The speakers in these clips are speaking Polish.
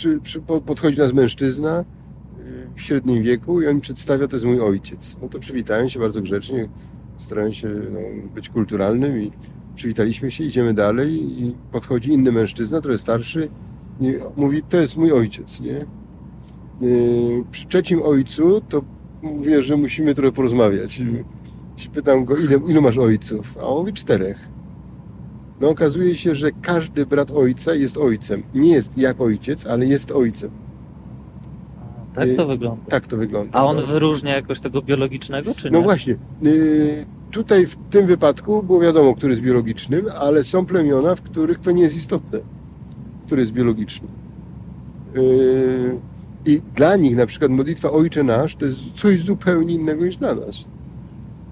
przy, przy, podchodzi nas mężczyzna w średnim wieku i on przedstawia, to jest mój ojciec. No to przywitają się bardzo grzecznie, starają się no, być kulturalnym i przywitaliśmy się, idziemy dalej i podchodzi inny mężczyzna, trochę starszy i mówi, to jest mój ojciec, nie? Przy trzecim ojcu to mówię, że musimy trochę porozmawiać. Pytam go, ile, ilu masz ojców? A on mówi czterech. No okazuje się, że każdy brat ojca jest ojcem. Nie jest jak ojciec, ale jest ojcem. Tak to wygląda. Tak to wygląda. A on no. wyróżnia jakoś tego biologicznego, czy no nie? No właśnie. Y, tutaj w tym wypadku było wiadomo, który jest biologicznym, ale są plemiona, w których to nie jest istotne, który jest biologiczny. Y, I dla nich na przykład modlitwa Ojcze Nasz to jest coś zupełnie innego niż dla nas.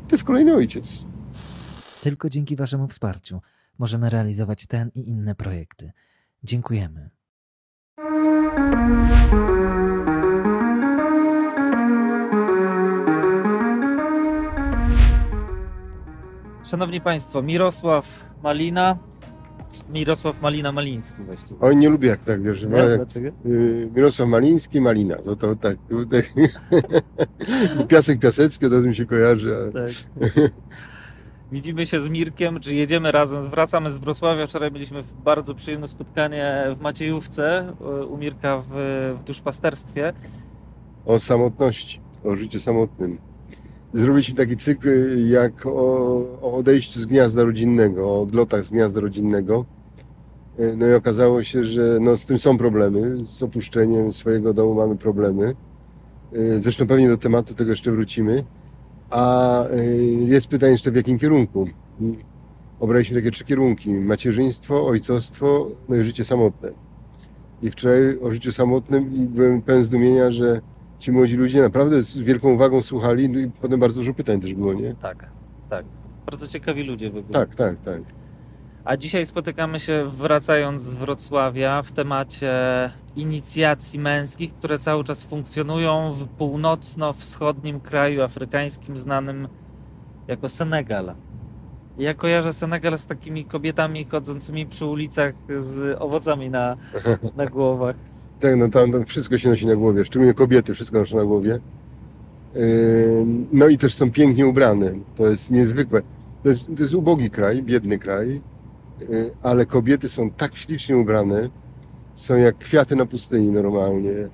To jest kolejny ojciec. Tylko dzięki Waszemu wsparciu możemy realizować ten i inne projekty. Dziękujemy. Szanowni Państwo, Mirosław Malina. Mirosław Malina Maliński właściwie. Oj, nie lubię jak tak wiesz. Nie? Jak, Dlaczego? Y, Mirosław Maliński, Malina. To, to tak. Piasek Piasecki, to mi się kojarzy. Ale... Tak. Widzimy się z Mirkiem, czy jedziemy razem, wracamy z Wrocławia. Wczoraj mieliśmy bardzo przyjemne spotkanie w Maciejówce u Mirka w, w duszpasterstwie. O samotności, o życiu samotnym. Zrobiliśmy taki cykl jak o, o odejściu z gniazda rodzinnego, o odlotach z gniazda rodzinnego. No i okazało się, że no, z tym są problemy, z opuszczeniem swojego domu mamy problemy. Zresztą pewnie do tematu tego jeszcze wrócimy. A y, jest pytanie jeszcze w jakim kierunku. Obraliśmy takie trzy kierunki. Macierzyństwo, ojcostwo, no i życie samotne. I wczoraj o życiu samotnym i byłem pełen zdumienia, że ci młodzi ludzie naprawdę z wielką uwagą słuchali no i potem bardzo dużo pytań też było, nie? Tak, tak. Bardzo ciekawi ludzie w ogóle. Tak, tak, tak. A dzisiaj spotykamy się wracając z Wrocławia w temacie inicjacji męskich, które cały czas funkcjonują w północno-wschodnim kraju afrykańskim znanym jako Senegal. Ja kojarzę Senegal z takimi kobietami chodzącymi przy ulicach z owocami na, na głowach. Tak, no tam, tam wszystko się nosi na głowie, szczególnie kobiety wszystko noszą na głowie. No i też są pięknie ubrane. To jest niezwykłe. To jest, to jest ubogi kraj, biedny kraj, ale kobiety są tak ślicznie ubrane, są jak kwiaty na pustyni normalnie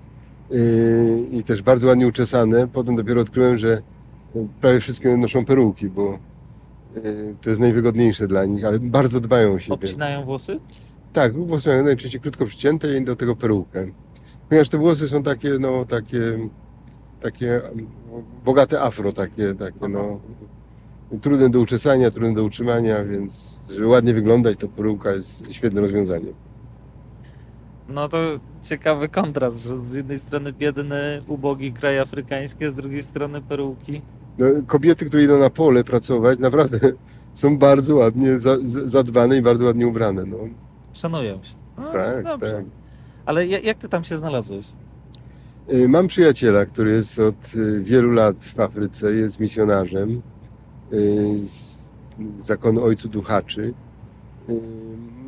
y, i też bardzo ładnie uczesane. Potem dopiero odkryłem, że prawie wszystkie noszą peruki, bo y, to jest najwygodniejsze dla nich, ale bardzo dbają o siebie. Obcinają włosy? Tak, włosy mają najczęściej krótko przycięte i do tego perukę. Ponieważ te włosy są takie, no, takie, takie bogate afro, takie, takie, no, trudne do uczesania, trudne do utrzymania, więc żeby ładnie wyglądać, to peruka jest świetnym rozwiązaniem. No to ciekawy kontrast, że z jednej strony biedny, ubogi kraj afrykański, a z drugiej strony peruki. No, kobiety, które idą na pole pracować, naprawdę są bardzo ładnie zadbane i bardzo ładnie ubrane. No. Szanują się. No, tak, dobrze. tak. Ale jak ty tam się znalazłeś? Y, mam przyjaciela, który jest od y, wielu lat w Afryce, jest misjonarzem y, zakonu Ojcu Duchaczy.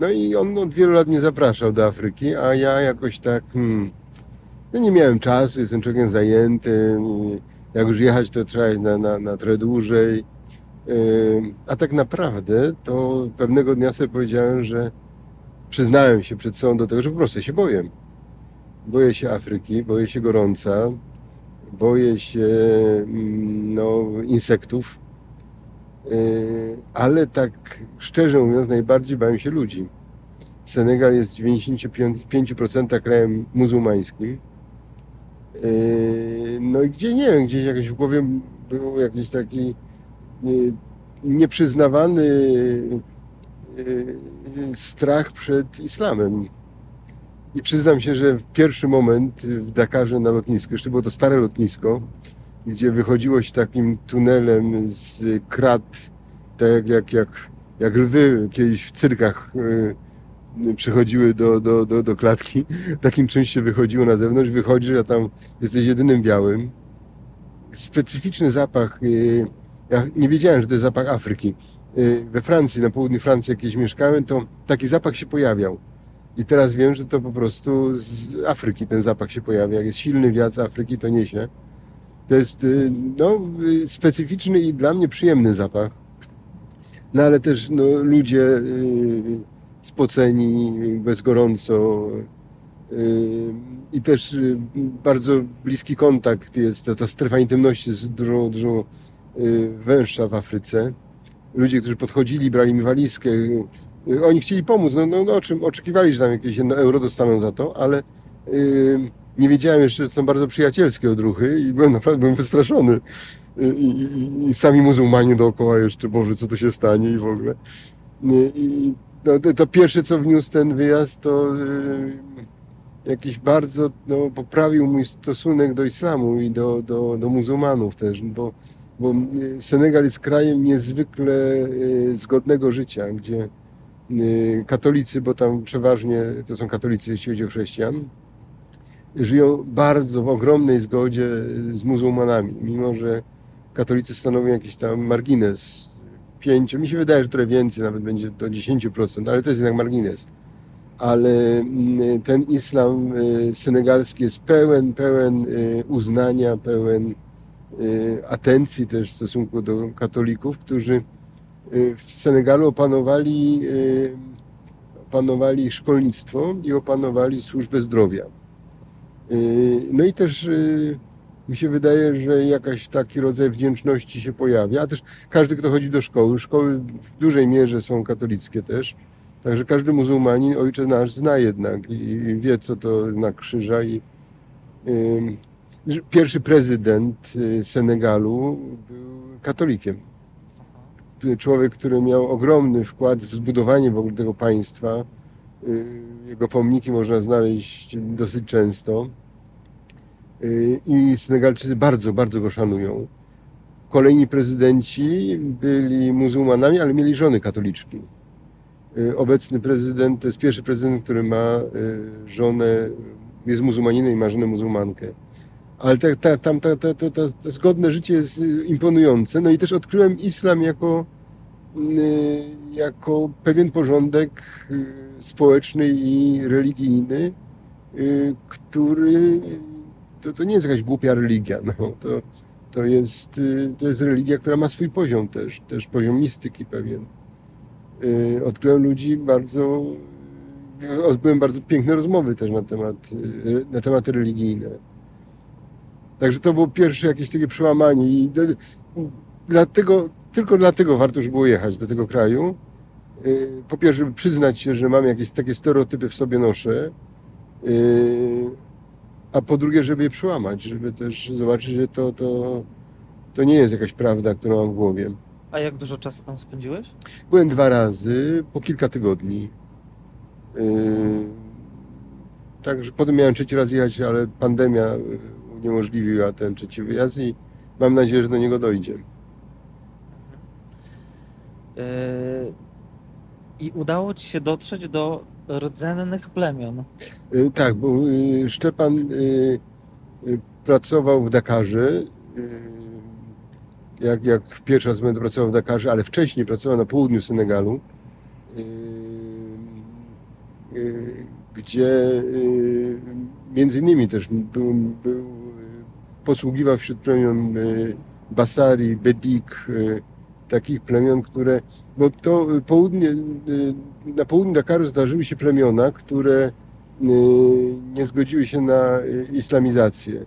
No i on od wielu lat mnie zapraszał do Afryki, a ja jakoś tak hmm, no nie miałem czasu, jestem człowiekiem zajętym. Jak już jechać, to trzeba na, na, na trochę dłużej. A tak naprawdę to pewnego dnia sobie powiedziałem, że przyznałem się przed sobą do tego, że po prostu się boję. Boję się Afryki, boję się gorąca, boję się mm, no, insektów, ale tak szczerze mówiąc, najbardziej bałem się ludzi. Senegal jest w 95% krajem muzułmańskim. Yy, no i gdzie nie wiem, gdzieś jakoś w głowie był jakiś taki yy, nieprzyznawany strach przed islamem. I przyznam się, że w pierwszy moment w Dakarze na lotnisku, jeszcze było to stare lotnisko, gdzie wychodziło się takim tunelem z krat, tak jak, jak, jak, jak lwy kiedyś w cyrkach y, przychodziły do, do, do, do klatki, takim czymś się wychodziło na zewnątrz, wychodzisz, a tam jesteś jedynym białym. Specyficzny zapach, y, ja nie wiedziałem, że to jest zapach Afryki. Y, we Francji, na południu Francji jakieś mieszkałem, to taki zapach się pojawiał. I teraz wiem, że to po prostu z Afryki ten zapach się pojawia. Jak jest silny wiatr z Afryki, to niesie. To jest y, no, y, specyficzny i dla mnie przyjemny zapach. No ale też no, ludzie y, spoceni, bez gorąco. I też bardzo bliski kontakt jest, ta, ta strefa intymności jest dużo, dużo węższa w Afryce. Ludzie, którzy podchodzili, brali mi walizkę, oni chcieli pomóc, no, no, no oczekiwali, że tam jakieś jedno euro dostaną za to, ale nie wiedziałem jeszcze, że to są bardzo przyjacielskie odruchy i byłem naprawdę byłem wystraszony. I, i, i sami muzułmanie dookoła jeszcze, Boże, co to się stanie i w ogóle. I, no, to pierwsze, co wniósł ten wyjazd, to yy, jakiś bardzo no, poprawił mój stosunek do islamu i do, do, do muzułmanów też, bo, bo Senegal jest krajem niezwykle yy, zgodnego życia, gdzie katolicy, bo tam przeważnie to są katolicy, jeśli chodzi o chrześcijan, żyją bardzo w ogromnej zgodzie z muzułmanami, mimo że katolicy stanowią jakiś tam margines. 5, mi się wydaje, że trochę więcej, nawet będzie do 10%, ale to jest jednak margines. Ale mm, ten islam y, senegalski jest pełen, pełen y, uznania, pełen atencji też w stosunku do katolików, którzy Y, w Senegalu opanowali, y, opanowali szkolnictwo i opanowali służbę zdrowia. Y, no i też mi się wydaje, że jakaś taki rodzaj wdzięczności się pojawia, a też każdy, kto chodzi do szkoły, szkoły w dużej mierze są katolickie też, także każdy muzułmanin Ojcze Nasz zna jednak i wie, co to na krzyża i pierwszy prezydent Senegalu był katolikiem człowiek, który miał ogromny wkład w zbudowanie w ogóle tego państwa. Y, jego pomniki można znaleźć dosyć często. Y, I Senegalczycy bardzo, bardzo go szanują. Kolejni prezydenci byli muzułmanami, ale mieli żony katoliczki. Y, obecny prezydent to jest pierwszy prezydent, który ma żonę, jest muzułmaninem i ma żonę muzułmankę. Ale ta, tam ta, ta, ta, ta zgodne życie jest imponujące. No i też odkryłem islam jako, jako pewien porządek y, społeczny i religijny, y, który to, to nie jest jakaś głupia religia. No, to, to, jest, to jest religia, która ma swój poziom też, też poziom mistyki pewien. Odkryłem ludzi bardzo, odbyłem bardzo piękne rozmowy też na temat, na tematy religijne. Także to było pierwsze jakieś takie przełamanie i do, dlatego, tylko dlatego warto już było jechać do tego kraju. Y, po pierwsze, żeby przyznać się, że mam jakieś takie stereotypy w sobie noszę, y, a po drugie, żeby je przełamać, żeby też zobaczyć, że to, to, to nie jest jakaś prawda, którą mam w głowie. A jak dużo czasu tam spędziłeś? Byłem dwa razy, po kilka tygodni. Y, także potem miałem trzeci raz jechać, ale pandemia uniemożliwiła ten trzeci wyjazd i mam nadzieję, że do niego dojdzie. Yy, I udało Ci się dotrzeć do rdzennych plemion. Yy, tak, bo yy, Szczepan pracował w Dakarze. Jak, jak pierwszy raz będę pracował w Dakarze, ale wcześniej pracował na południu Senegalu, gdzie między innymi też był, był posługiwał wśród plemion Basari, Bedik, takich plemion, które, bo to południe, e, na południu Dakaru zdarzyły się plemiona, które nie zgodziły się na islamizację.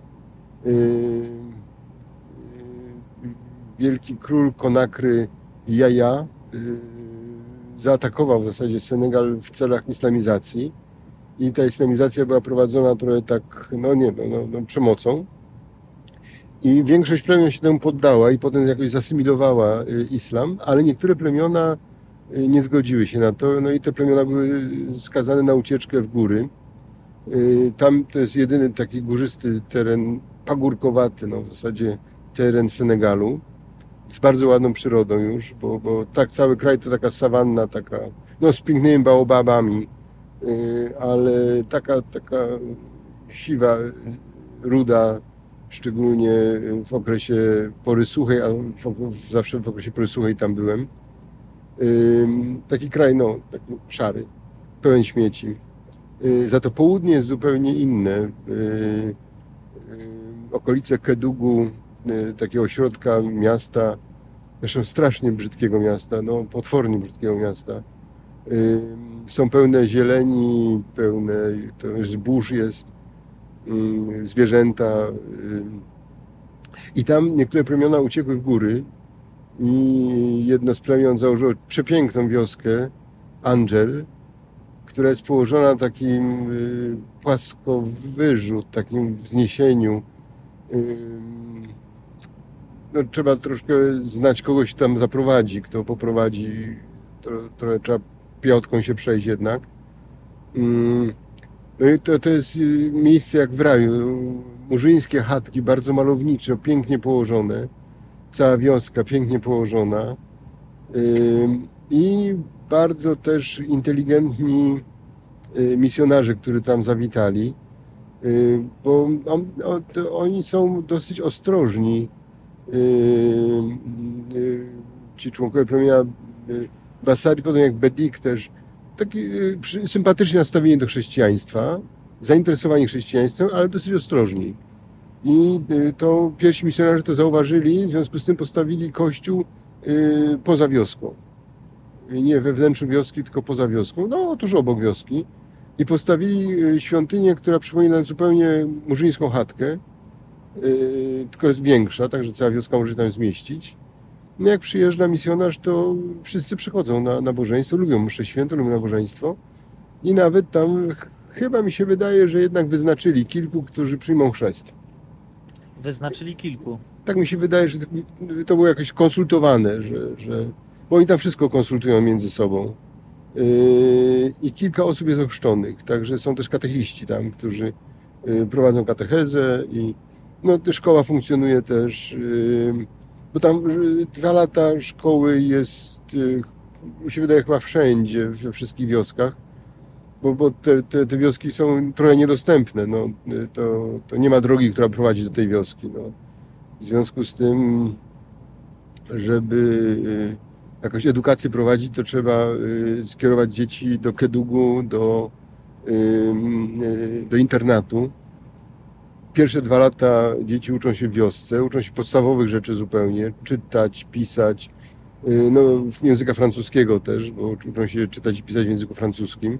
Wielki król Konakry Jaja zaatakował w zasadzie Senegal w celach islamizacji i ta islamizacja była prowadzona trochę tak, no nie no, no, no przemocą. I większość plemion się temu poddała i potem jakoś zasymilowała y, islam, ale niektóre plemiona y, nie zgodziły się na to, no i te plemiona były skazane na ucieczkę w góry. Y, tam to jest jedyny taki górzysty teren, pagórkowaty, no w zasadzie teren Senegalu, z bardzo ładną przyrodą już, bo, bo tak cały kraj to taka sawanna, taka, no z pięknymi baobabami, ale taka, taka siwa, ruda, szczególnie w okresie pory suchej, a w, zawsze w okresie pory suchej tam byłem. Taki kraj, no, taki szary, pełen śmieci. Y, Za to południe jest zupełnie inne. Y, y, Okolice Kedugu, takiego ośrodka miasta, zresztą strasznie brzydkiego miasta, no potwornie brzydkiego miasta. Są pełne zieleni, pełne to zbóż jest, zwierzęta. y, I tam niektóre plemiona uciekły w góry i jedno z plemion założyło przepiękną wioskę, Angel, która jest położona na takim y, płaskowyżu, takim wzniesieniu. No, trzeba troszkę znać kogoś tam zaprowadzi, kto poprowadzi, trochę trzeba piątką się przejść jednak. No i to, to jest y, miejsce jak w raju. Murzyńskie chatki, bardzo malownicze, pięknie położone. Cała wioska pięknie położona. I bardzo też inteligentni y, misjonarze, którzy tam zawitali, y, bo oni są dosyć ostrożni. Ci członkowie plemienia Basari, potem jak Bedik też, taki y, sympatycznie nastawieni do chrześcijaństwa, zainteresowani chrześcijaństwem, ale dosyć ostrożni. I y, to pierwsi misjonarze to zauważyli, w związku z tym postawili kościół y, poza wioską nie we wnętrzu wioski, tylko poza wioską, no tuż obok wioski. I postawili świątynię, która przypomina zupełnie murzyńską chatkę, tylko jest większa, także cała wioska może się tam zmieścić. No jak przyjeżdża misjonarz, to wszyscy przychodzą na nabożeństwo, lubią mszę święto, lubią nabożeństwo. I nawet tam ch- chyba mi się wydaje, że jednak wyznaczyli kilku, którzy przyjmą chrzest. Wyznaczyli kilku. Tak mi się wydaje, że to- to było jakoś konsultowane, że, że bo oni tam wszystko konsultują między sobą. Yy, I kilka osób jest ochrzczonych, także są też katechiści tam, którzy yy, prowadzą katechezę i no, ta szkoła funkcjonuje też, yy, bo tam dwa lata szkoły jest, mi się wydaje chyba wszędzie, we wszystkich wioskach, bo, bo te, te, te wioski są trochę niedostępne, no, yy, to, to nie ma drogi, która prowadzi do tej wioski. No. W związku z tym, żeby y, jakoś edukację prowadzić, to trzeba y, skierować dzieci do Kedugu, do, y, y, do internatu. Pierwsze dwa lata dzieci uczą się w wiosce, uczą się podstawowych rzeczy zupełnie, czytać, pisać, y, no, języka francuskiego też, bo uczą się czytać i pisać w języku francuskim.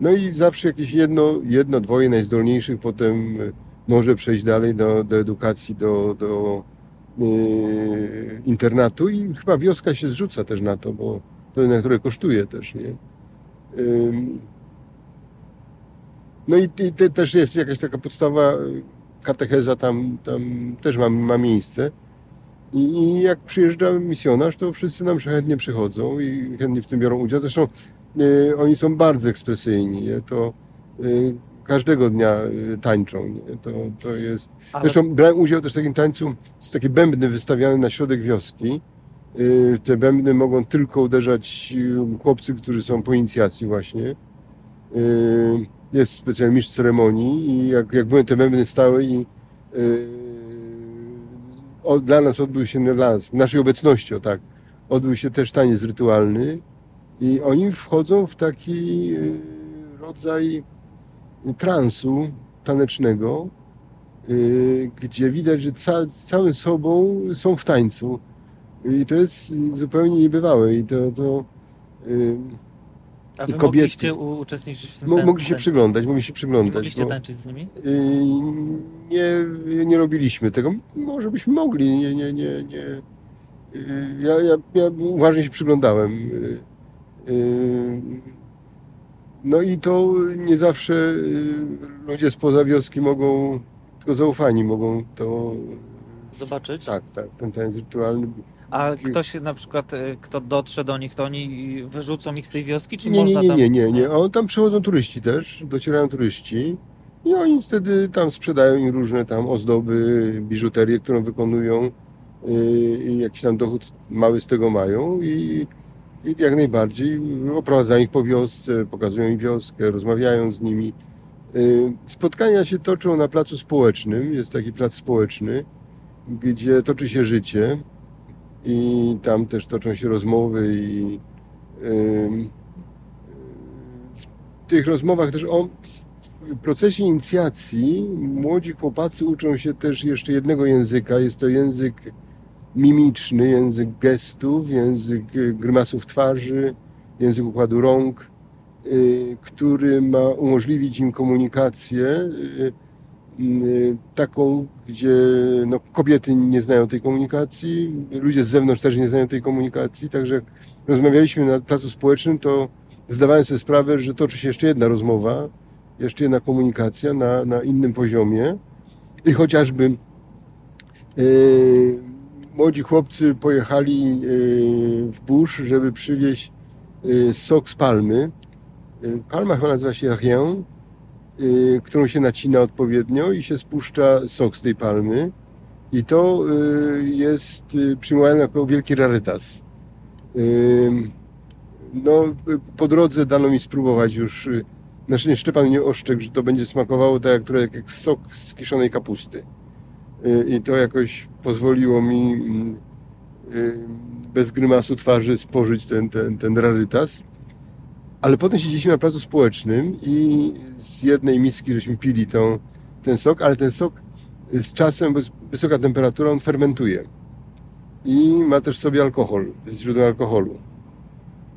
No i zawsze jakieś jedno, jedno dwoje najzdolniejszych potem może przejść dalej do, do edukacji, do, do yy, internatu i chyba wioska się zrzuca też na to, bo to na które kosztuje też, nie? Ym, No i, i te, też jest jakaś taka podstawa, katecheza tam, tam też ma, ma miejsce. I, I jak przyjeżdża misjonarz, to wszyscy nam chętnie przychodzą i chętnie w tym biorą udział. Zresztą y, oni są bardzo ekspresyjni, nie? To y, każdego dnia y, tańczą, nie? To, to jest... Ale Zresztą brałem udział też w takim tańcu, są takie bębny wystawiane na środek wioski. Y, Te bębny mogą tylko uderzać y, chłopcy, którzy są po inicjacji właśnie. Y, Jest specjalny mistrz ceremonii i jak, jak były te bębny stały i y, o, dla nas odbył się, dla nas, w naszej obecności, o tak, odbył się też taniec rytualny i oni wchodzą w taki y, rodzaj transu tanecznego, y, gdzie widać, że ca, całym sobą są w tańcu. I to jest zupełnie niebywałe. I to, to y, a i kobiety. uczestniczyć w tym mo, mogli się ten- przyglądać, mogli się przyglądać. mogliście tańczyć z nimi? y, nie, nie robiliśmy tego. Może byśmy mogli, nie, nie, nie, nie. Y, Ja, ja, ja uważnie się przyglądałem. Y, y, No i to nie zawsze y, ludzie spoza wioski mogą, tylko zaufani mogą to, Zobaczyć? tak, tak, ten taniec rytualny. A ktoś na przykład, y, kto dotrze do nich, to oni wyrzucą ich z tej wioski, czy Nie, nie, można nie, tam... nie, nie, nie. O, tam przychodzą turyści też, docierają turyści i oni wtedy tam sprzedają im różne tam ozdoby, biżuterię, którą wykonują yy, i jakiś tam dochód mały z tego mają i, i jak najbardziej oprowadzają ich po wiosce, pokazują im wioskę, rozmawiają z nimi. Spotkania się toczą na placu społecznym, jest taki plac społeczny, gdzie toczy się życie i tam też toczą się rozmowy i ym, tych rozmowach też o w procesie inicjacji młodzi chłopacy uczą się też jeszcze jednego języka. Jest to język mimiczny, język gestów, język y, grymasów twarzy, język układu rąk, y, który ma umożliwić im komunikację y, taką, gdzie no, kobiety nie znają tej komunikacji, ludzie z zewnątrz też nie znają tej komunikacji, także rozmawialiśmy na placu społecznym, to zdawałem sobie sprawę, że toczy się jeszcze jedna rozmowa, jeszcze jedna komunikacja na, na innym poziomie i chociażby yy, młodzi chłopcy pojechali yy, w burz, żeby przywieźć yy, sok z palmy. Yy, palma chyba nazywa się rien, którą się nacina odpowiednio i się spuszcza sok z tej palmy. I to yy, jest przyjmowane jako wielki rarytas. No, po drodze dano mi spróbować już znaczy nie Szczepan nie ostrzegł, że to będzie smakowało tak jak, jak sok z kiszonej kapusty. Y, I to jakoś pozwoliło mi mm, y, bez grymasu twarzy spożyć ten, ten, ten rarytas. Ale potem siedzieliśmy na placu społecznym i z jednej miski żeśmy pili tą, ten sok, ale ten sok z czasem, bo jest wysoka temperatura, on fermentuje. I ma też w sobie alkohol, źródłem alkoholu.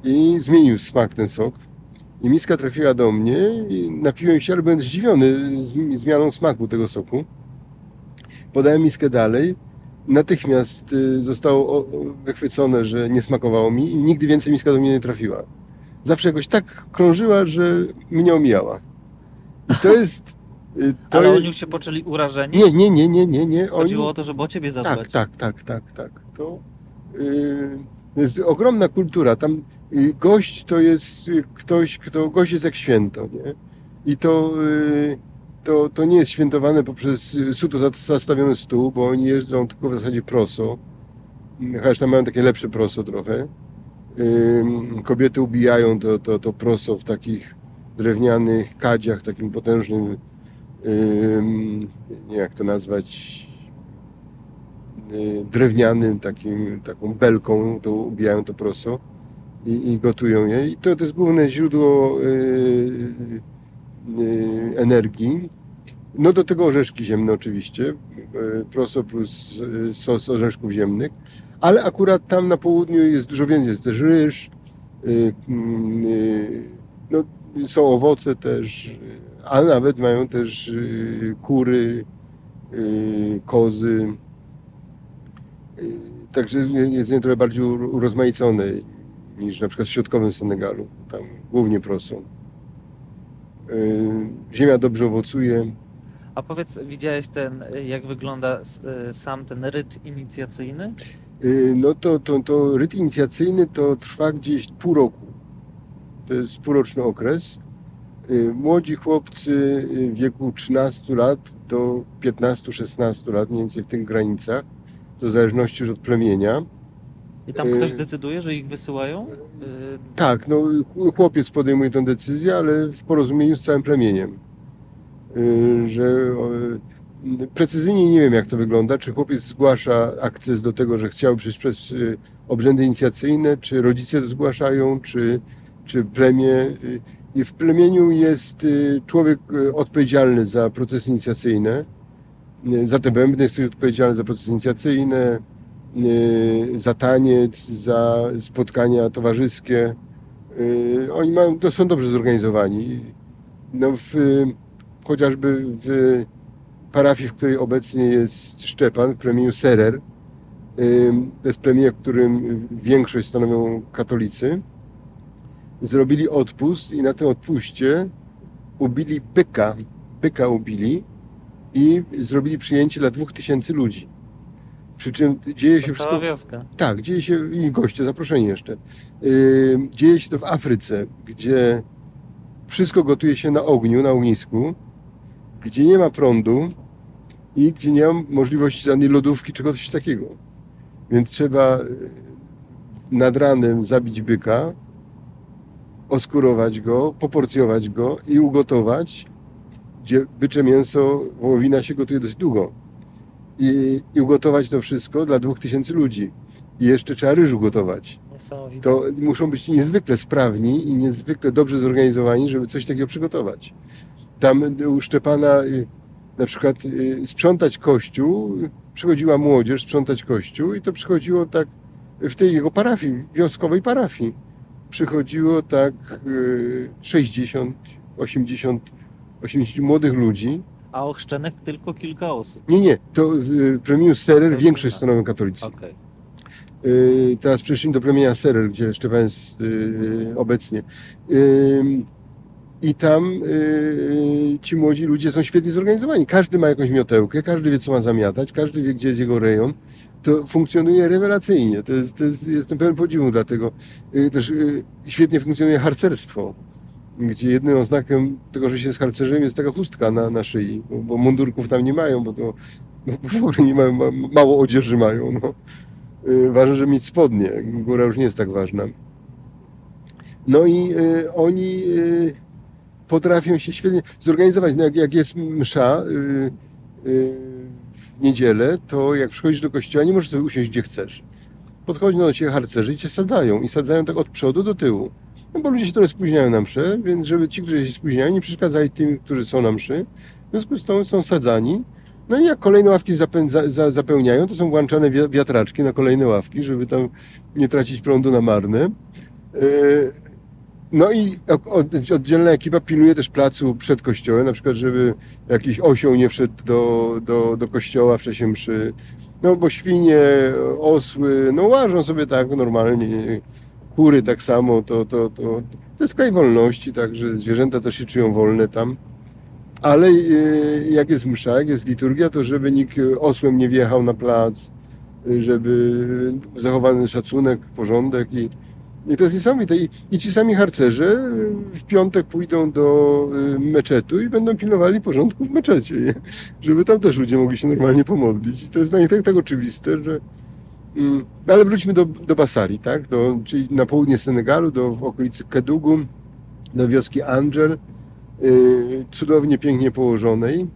I zmienił smak ten sok. I miska trafiła do mnie i napiłem się, ale byłem zdziwiony zmianą smaku tego soku. Podałem miskę dalej. Natychmiast y, zostało wychwycone, że nie smakowało mi i nigdy więcej miska do mnie nie trafiła. Zawsze jakoś tak krążyła, że mnie omijała. I to jest... Y, to ale oni już się poczęli urażeni? Nie, nie, nie, nie, nie. nie. Chodziło oni... o to, żeby o ciebie zadbać. Tak, tak, tak, tak, tak. To, yy, to jest ogromna kultura. Tam gość to jest ktoś, kto, gość jest jak święto, nie? I to, y, to, to nie jest świętowane poprzez suto zastawiony stół, bo oni jeżdżą tylko w zasadzie proso. Chociaż tam mają takie lepsze proso trochę. Kobiety ubijają to, to, to proso w takich drewnianych kadziach, takim potężnym, nie jak to nazwać, y, drewnianym, takim, taką belką, to ubijają to proso i, i gotują je. I to, to jest główne źródło y, y, energii. No do tego orzeszki ziemne oczywiście, proso plus sos orzeszków ziemnych, ale akurat tam na południu jest dużo więcej, jest też ryż, no, są owoce też, a nawet mają też kury, kozy. Także jest nie trochę bardziej urozmaicone niż na przykład w środkowym Senegalu. Tam głównie proso. Y, ziemia dobrze owocuje. A powiedz, widziałeś ten, jak wygląda y, sam ten ryt inicjacyjny? Y, no to, to, to ryt inicjacyjny to trwa gdzieś pół roku. To jest półroczny okres. Młodzi chłopcy w wieku 13 lat do 15-16 lat, mniej więcej w tych granicach, to w zależności już od plemienia, i tam ktoś y, decyduje, że ich wysyłają? Y, tak, no chłopiec podejmuje tę decyzję, ale w porozumieniu z całym plemieniem. Y, że precyzyjnie nie wiem, jak to wygląda. Czy chłopiec zgłasza akces do tego, że chciałby przejść przez obrzędy inicjacyjne, czy rodzice zgłaszają, czy, czy plemię. I w plemieniu jest człowiek odpowiedzialny za procesy inicjacyjne. Za te bębny jest odpowiedzialny za procesy inicjacyjne, Y, za taniec, za spotkania towarzyskie. Y, oni mają, to są dobrze zorganizowani. No w, chociażby w parafii, w której obecnie jest Szczepan, w plemieniu Serer, to jest plemię, w którym większość stanowią katolicy, zrobili odpust i na tym odpuście ubili byka, byka ubili i zrobili przyjęcie dla dwóch tysięcy ludzi. Przy czym dzieje się to wszystko. wioska. Tak, dzieje się i goście, zaproszeni jeszcze. Yy, dzieje się to w Afryce, gdzie wszystko gotuje się na ogniu, na ognisku, gdzie nie ma prądu i gdzie nie ma możliwości żadnej lodówki czy czegoś takiego. Więc trzeba yy, nad ranem zabić byka, oskurować go, poporcjować go i ugotować, gdzie bycze mięso, wołowina się gotuje dość długo i, i ugotować to wszystko dla dwóch tysięcy ludzi. I jeszcze trzeba ryżu gotować. To muszą być niezwykle sprawni i niezwykle dobrze zorganizowani, żeby coś takiego przygotować. Tam u Szczepana y, na przykład y, sprzątać kościół, przychodziła młodzież sprzątać kościół i to przychodziło tak w tej jego parafii, wioskowej parafii. Przychodziło tak y, 60, 80, 80 młodych ludzi. A ochrzczonych tylko kilka osób. Nie, nie, to w plemieniu Serer większość stanowią katolicy. Okej. Y, Teraz przeszliśmy do plemienia Serer, gdzie Szczepan jest y, obecnie. Y, I tam y, ci młodzi ludzie są świetnie zorganizowani. Każdy ma jakąś miotełkę, każdy wie, co ma zamiatać, każdy wie, gdzie jest jego rejon. To funkcjonuje rewelacyjnie. To jest, to jest, jestem pełen podziwu dlatego. Y, Też y, świetnie funkcjonuje harcerstwo, gdzie jedynym oznakiem tego, że się jest harcerzem jest taka chustka na, na szyi, bo, bo mundurków tam nie mają, bo to bo w ogóle nie mają, ma- mało odzieży mają. No. Y, Ważne, żeby mieć spodnie. Góra już nie jest tak ważna. No i y, oni y, potrafią się świetnie zorganizować. No jak, jak jest msza y, y, w niedzielę, to jak przychodzisz do kościoła, nie możesz sobie usiąść gdzie chcesz. Podchodzą do ciebie harcerzy i cię sadzają. I sadzają tak od przodu do tyłu. No bo ludzie się trochę spóźniają na mszę, więc żeby ci, którzy się spóźniają, nie przeszkadzali tym, którzy są na mszy. W związku z tym są sadzani. No i jak kolejne ławki zapełniają, to są włączane wi- wiatraczki na kolejne ławki, żeby tam nie tracić prądu na marne. Yy, No i oddzielna ekipa pilnuje też placu przed kościołem, na przykład, żeby jakiś osioł nie wszedł do, do, do kościoła w czasie mszy. No bo świnie, osły, no łażą sobie tak normalnie, kury tak samo, to, to, to, to jest kraj wolności, także zwierzęta też się czują wolne tam. Ale e, jak jest msza, jak jest liturgia, to żeby nikt osłem nie wjechał na plac, żeby zachowany szacunek, porządek i, i to jest niesamowite. I, I ci sami harcerze w piątek pójdą do y, meczetu i będą pilnowali porządku w meczecie, nie? żeby tam też ludzie mogli się normalnie pomodlić. I to jest dla nich tak, tak oczywiste, że... Mm, ale wróćmy do, do Basari, tak? Do, czyli na południe Senegalu, do okolicy Kedugu, do wioski Angel, y, cudownie, pięknie położonej,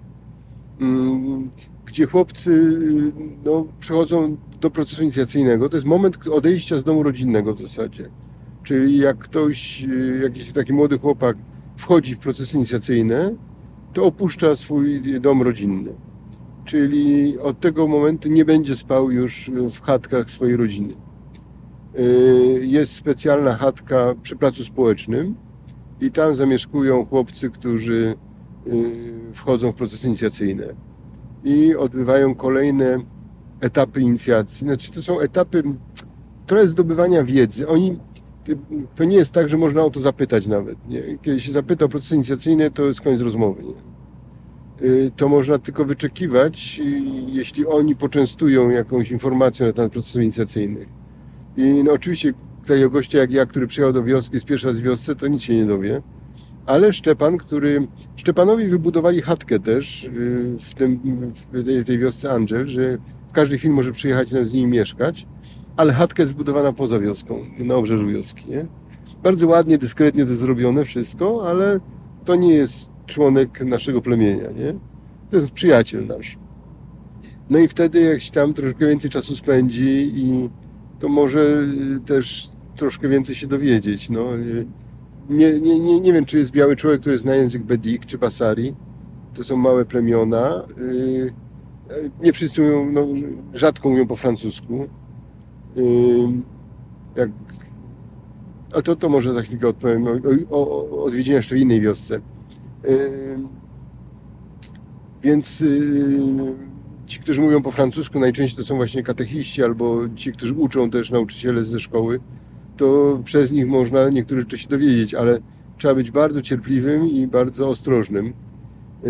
mm, gdzie chłopcy y, no, przechodzą do procesu inicjacyjnego. To jest moment odejścia z domu rodzinnego w zasadzie. Czyli jak ktoś, y, jakiś taki młody chłopak wchodzi w procesy inicjacyjne, to opuszcza swój dom rodzinny. Czyli od tego momentu nie będzie spał już w chatkach swojej rodziny. Y, Jest specjalna chatka przy placu społecznym i tam zamieszkują chłopcy, którzy y, wchodzą w procesy inicjacyjne i odbywają kolejne etapy inicjacji. Znaczy, to są etapy trochę zdobywania wiedzy. Oni, to nie jest tak, że można o to zapytać nawet. Nie? Kiedy się zapyta o procesy inicjacyjne, to jest koniec rozmowy. Nie? Y, To można tylko wyczekiwać, y, jeśli oni poczęstują jakąś informacją na temat procesów inicjacyjnych. I no, oczywiście takiego gościa jak ja, który przyjechał do wioski, jest pierwszy raz w wiosce, to nic się nie dowie. Ale Szczepan, który... Szczepanowi wybudowali chatkę też y, w, tym, w, tej, wiosce Angel, że w każdej chwili może przyjechać i z nimi mieszkać, ale chatka jest zbudowana poza wioską, na obrzeżu wioski. Nie? Bardzo ładnie, dyskretnie to jest zrobione wszystko, ale to nie jest członek naszego plemienia, nie? To jest przyjaciel nasz. No i wtedy jak się tam troszkę więcej czasu spędzi i to może y, też troszkę więcej się dowiedzieć, no. Y, Nie, nie, nie, nie wiem, czy jest biały człowiek, który zna język Bedik czy Basari. To są małe plemiona. Y, Nie wszyscy mówią, no, rzadko mówią po francusku. Jak... A to, to może za chwilkę odpowiem o, o, o odwiedzinie jeszcze w innej wiosce. Więc ci, którzy mówią po francusku, najczęściej to są właśnie katechiści albo ci, którzy uczą też nauczyciele ze szkoły, to przez nich można niektóre rzeczy się dowiedzieć, ale trzeba być bardzo cierpliwym i bardzo ostrożnym.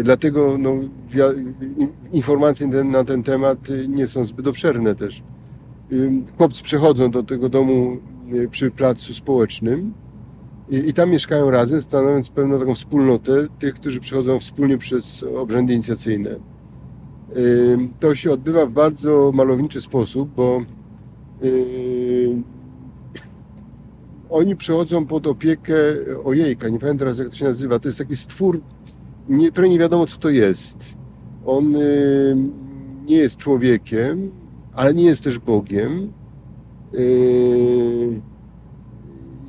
Dlatego no, informacje na ten temat nie są zbyt obszerne też. Chłopcy przychodzą do tego domu y, przy placu społecznym i, i tam mieszkają razem, stanowiąc pewną taką wspólnotę tych, którzy przychodzą wspólnie przez obrzędy inicjacyjne. To się odbywa w bardzo malowniczy sposób, bo oni przychodzą pod opiekę ojejka, nie pamiętam teraz jak to się nazywa, to jest taki stwór, nie, nie wiadomo co to jest. On nie jest człowiekiem, ale nie jest też Bogiem. Yy,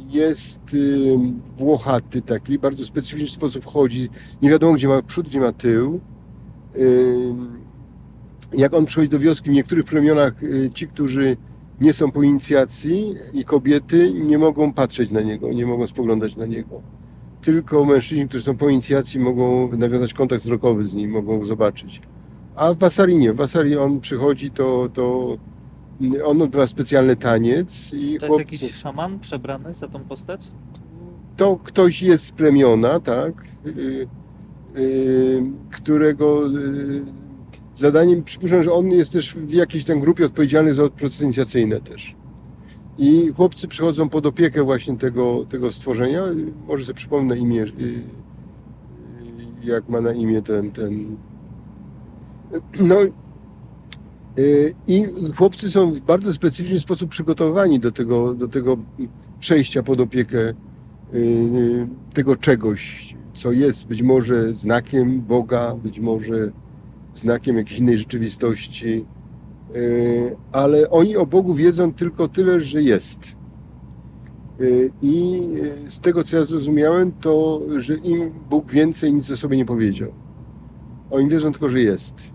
Jest yy, włochaty taki, bardzo specyficzny sposób chodzi. Nie wiadomo, gdzie ma przód, gdzie ma tył. Yy, Jak on przychodzi do wioski, w niektórych plemionach ci, którzy nie są po inicjacji i kobiety nie mogą patrzeć na niego, nie mogą spoglądać na niego. Tylko mężczyźni, którzy są po inicjacji, mogą nawiązać kontakt wzrokowy z nim, mogą go zobaczyć. A w Basarinie, w Basarii on przychodzi, to, to on odbywa specjalny taniec i To jest jakiś szaman przebrany za tą postać? to ktoś jest z plemiona, tak, yy, yy, którego yy, zadaniem, przypuszczam, że on jest też w jakiejś tam grupie odpowiedzialny za procesy inicjacyjne też. I chłopcy przychodzą pod opiekę właśnie tego, tego stworzenia. Może sobie przypomnę imię, yy, yy, jak ma na imię ten, ten no yy, i chłopcy są w bardzo specyficzny sposób przygotowani do tego, do tego przejścia pod opiekę yy, tego czegoś, co jest być może znakiem Boga, być może znakiem jakiejś innej rzeczywistości, ale oni o Bogu wiedzą tylko tyle, że jest. I z tego, co ja zrozumiałem, to, że im Bóg więcej nic o sobie nie powiedział. Oni wierzą tylko, że jest.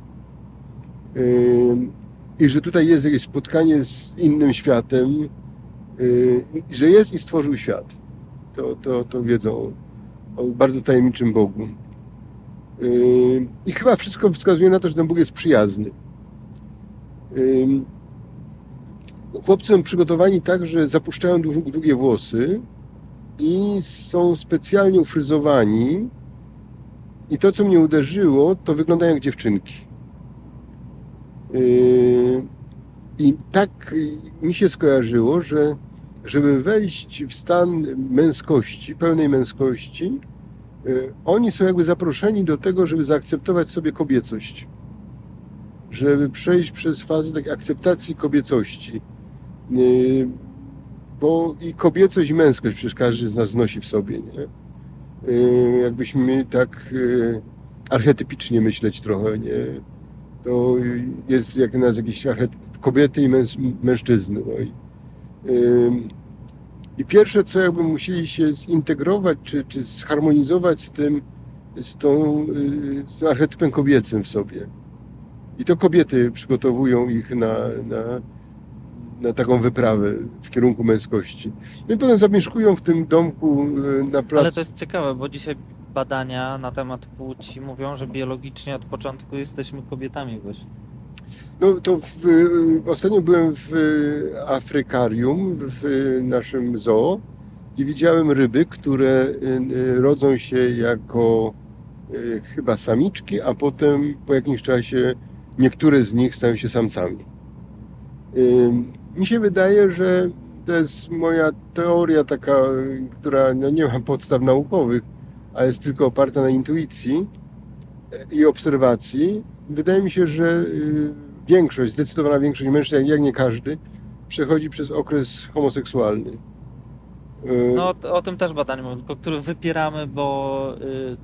I że tutaj jest jakieś spotkanie z innym światem, że jest i stworzył świat to, to, to wiedzą o bardzo tajemniczym Bogu. I chyba wszystko wskazuje na to, że ten Bóg jest przyjazny. Chłopcy są przygotowani tak, że zapuszczają dłu- długie włosy i są specjalnie ufryzowani. I to, co mnie uderzyło, to wyglądają jak dziewczynki. Yy, I tak mi się skojarzyło, że żeby wejść w stan męskości, pełnej męskości, y, oni są jakby zaproszeni do tego, żeby zaakceptować sobie kobiecość. Żeby przejść przez fazę takiej akceptacji kobiecości. Y, Bo i kobiecość i męskość przecież każdy z nas nosi w sobie, nie? Jakbyśmy tak archetypicznie myśleć trochę, nie? To jest jak nas jakiś archetyp kobiety i mężczyzny. No i, Ym, I pierwsze, co jakby musieli się zintegrować, czy, czy zharmonizować z tym, z, tą, y, z archetypem kobiecym w sobie. I to kobiety przygotowują ich na, na, na taką wyprawę w kierunku męskości. No i potem zamieszkują w tym domku y, na placu. Ale to jest ciekawe, bo dzisiaj badania na temat płci mówią, że biologicznie od początku jesteśmy kobietami właśnie. No to w, ostatnio byłem w Afrykarium, w naszym zoo i widziałem ryby, które y, rodzą się jako y, chyba samiczki, a potem po jakimś czasie niektóre z nich stają się samcami. Y, Mi się wydaje, że to jest moja teoria taka, która no nie ma podstaw naukowych, a jest tylko oparta na intuicji i obserwacji. Wydaje mi się, że y, większość, zdecydowana większość mężczyzn, jak nie każdy, przechodzi przez okres homoseksualny. Y, No o, o tym też badania mówią, tylko który wypieramy, bo y,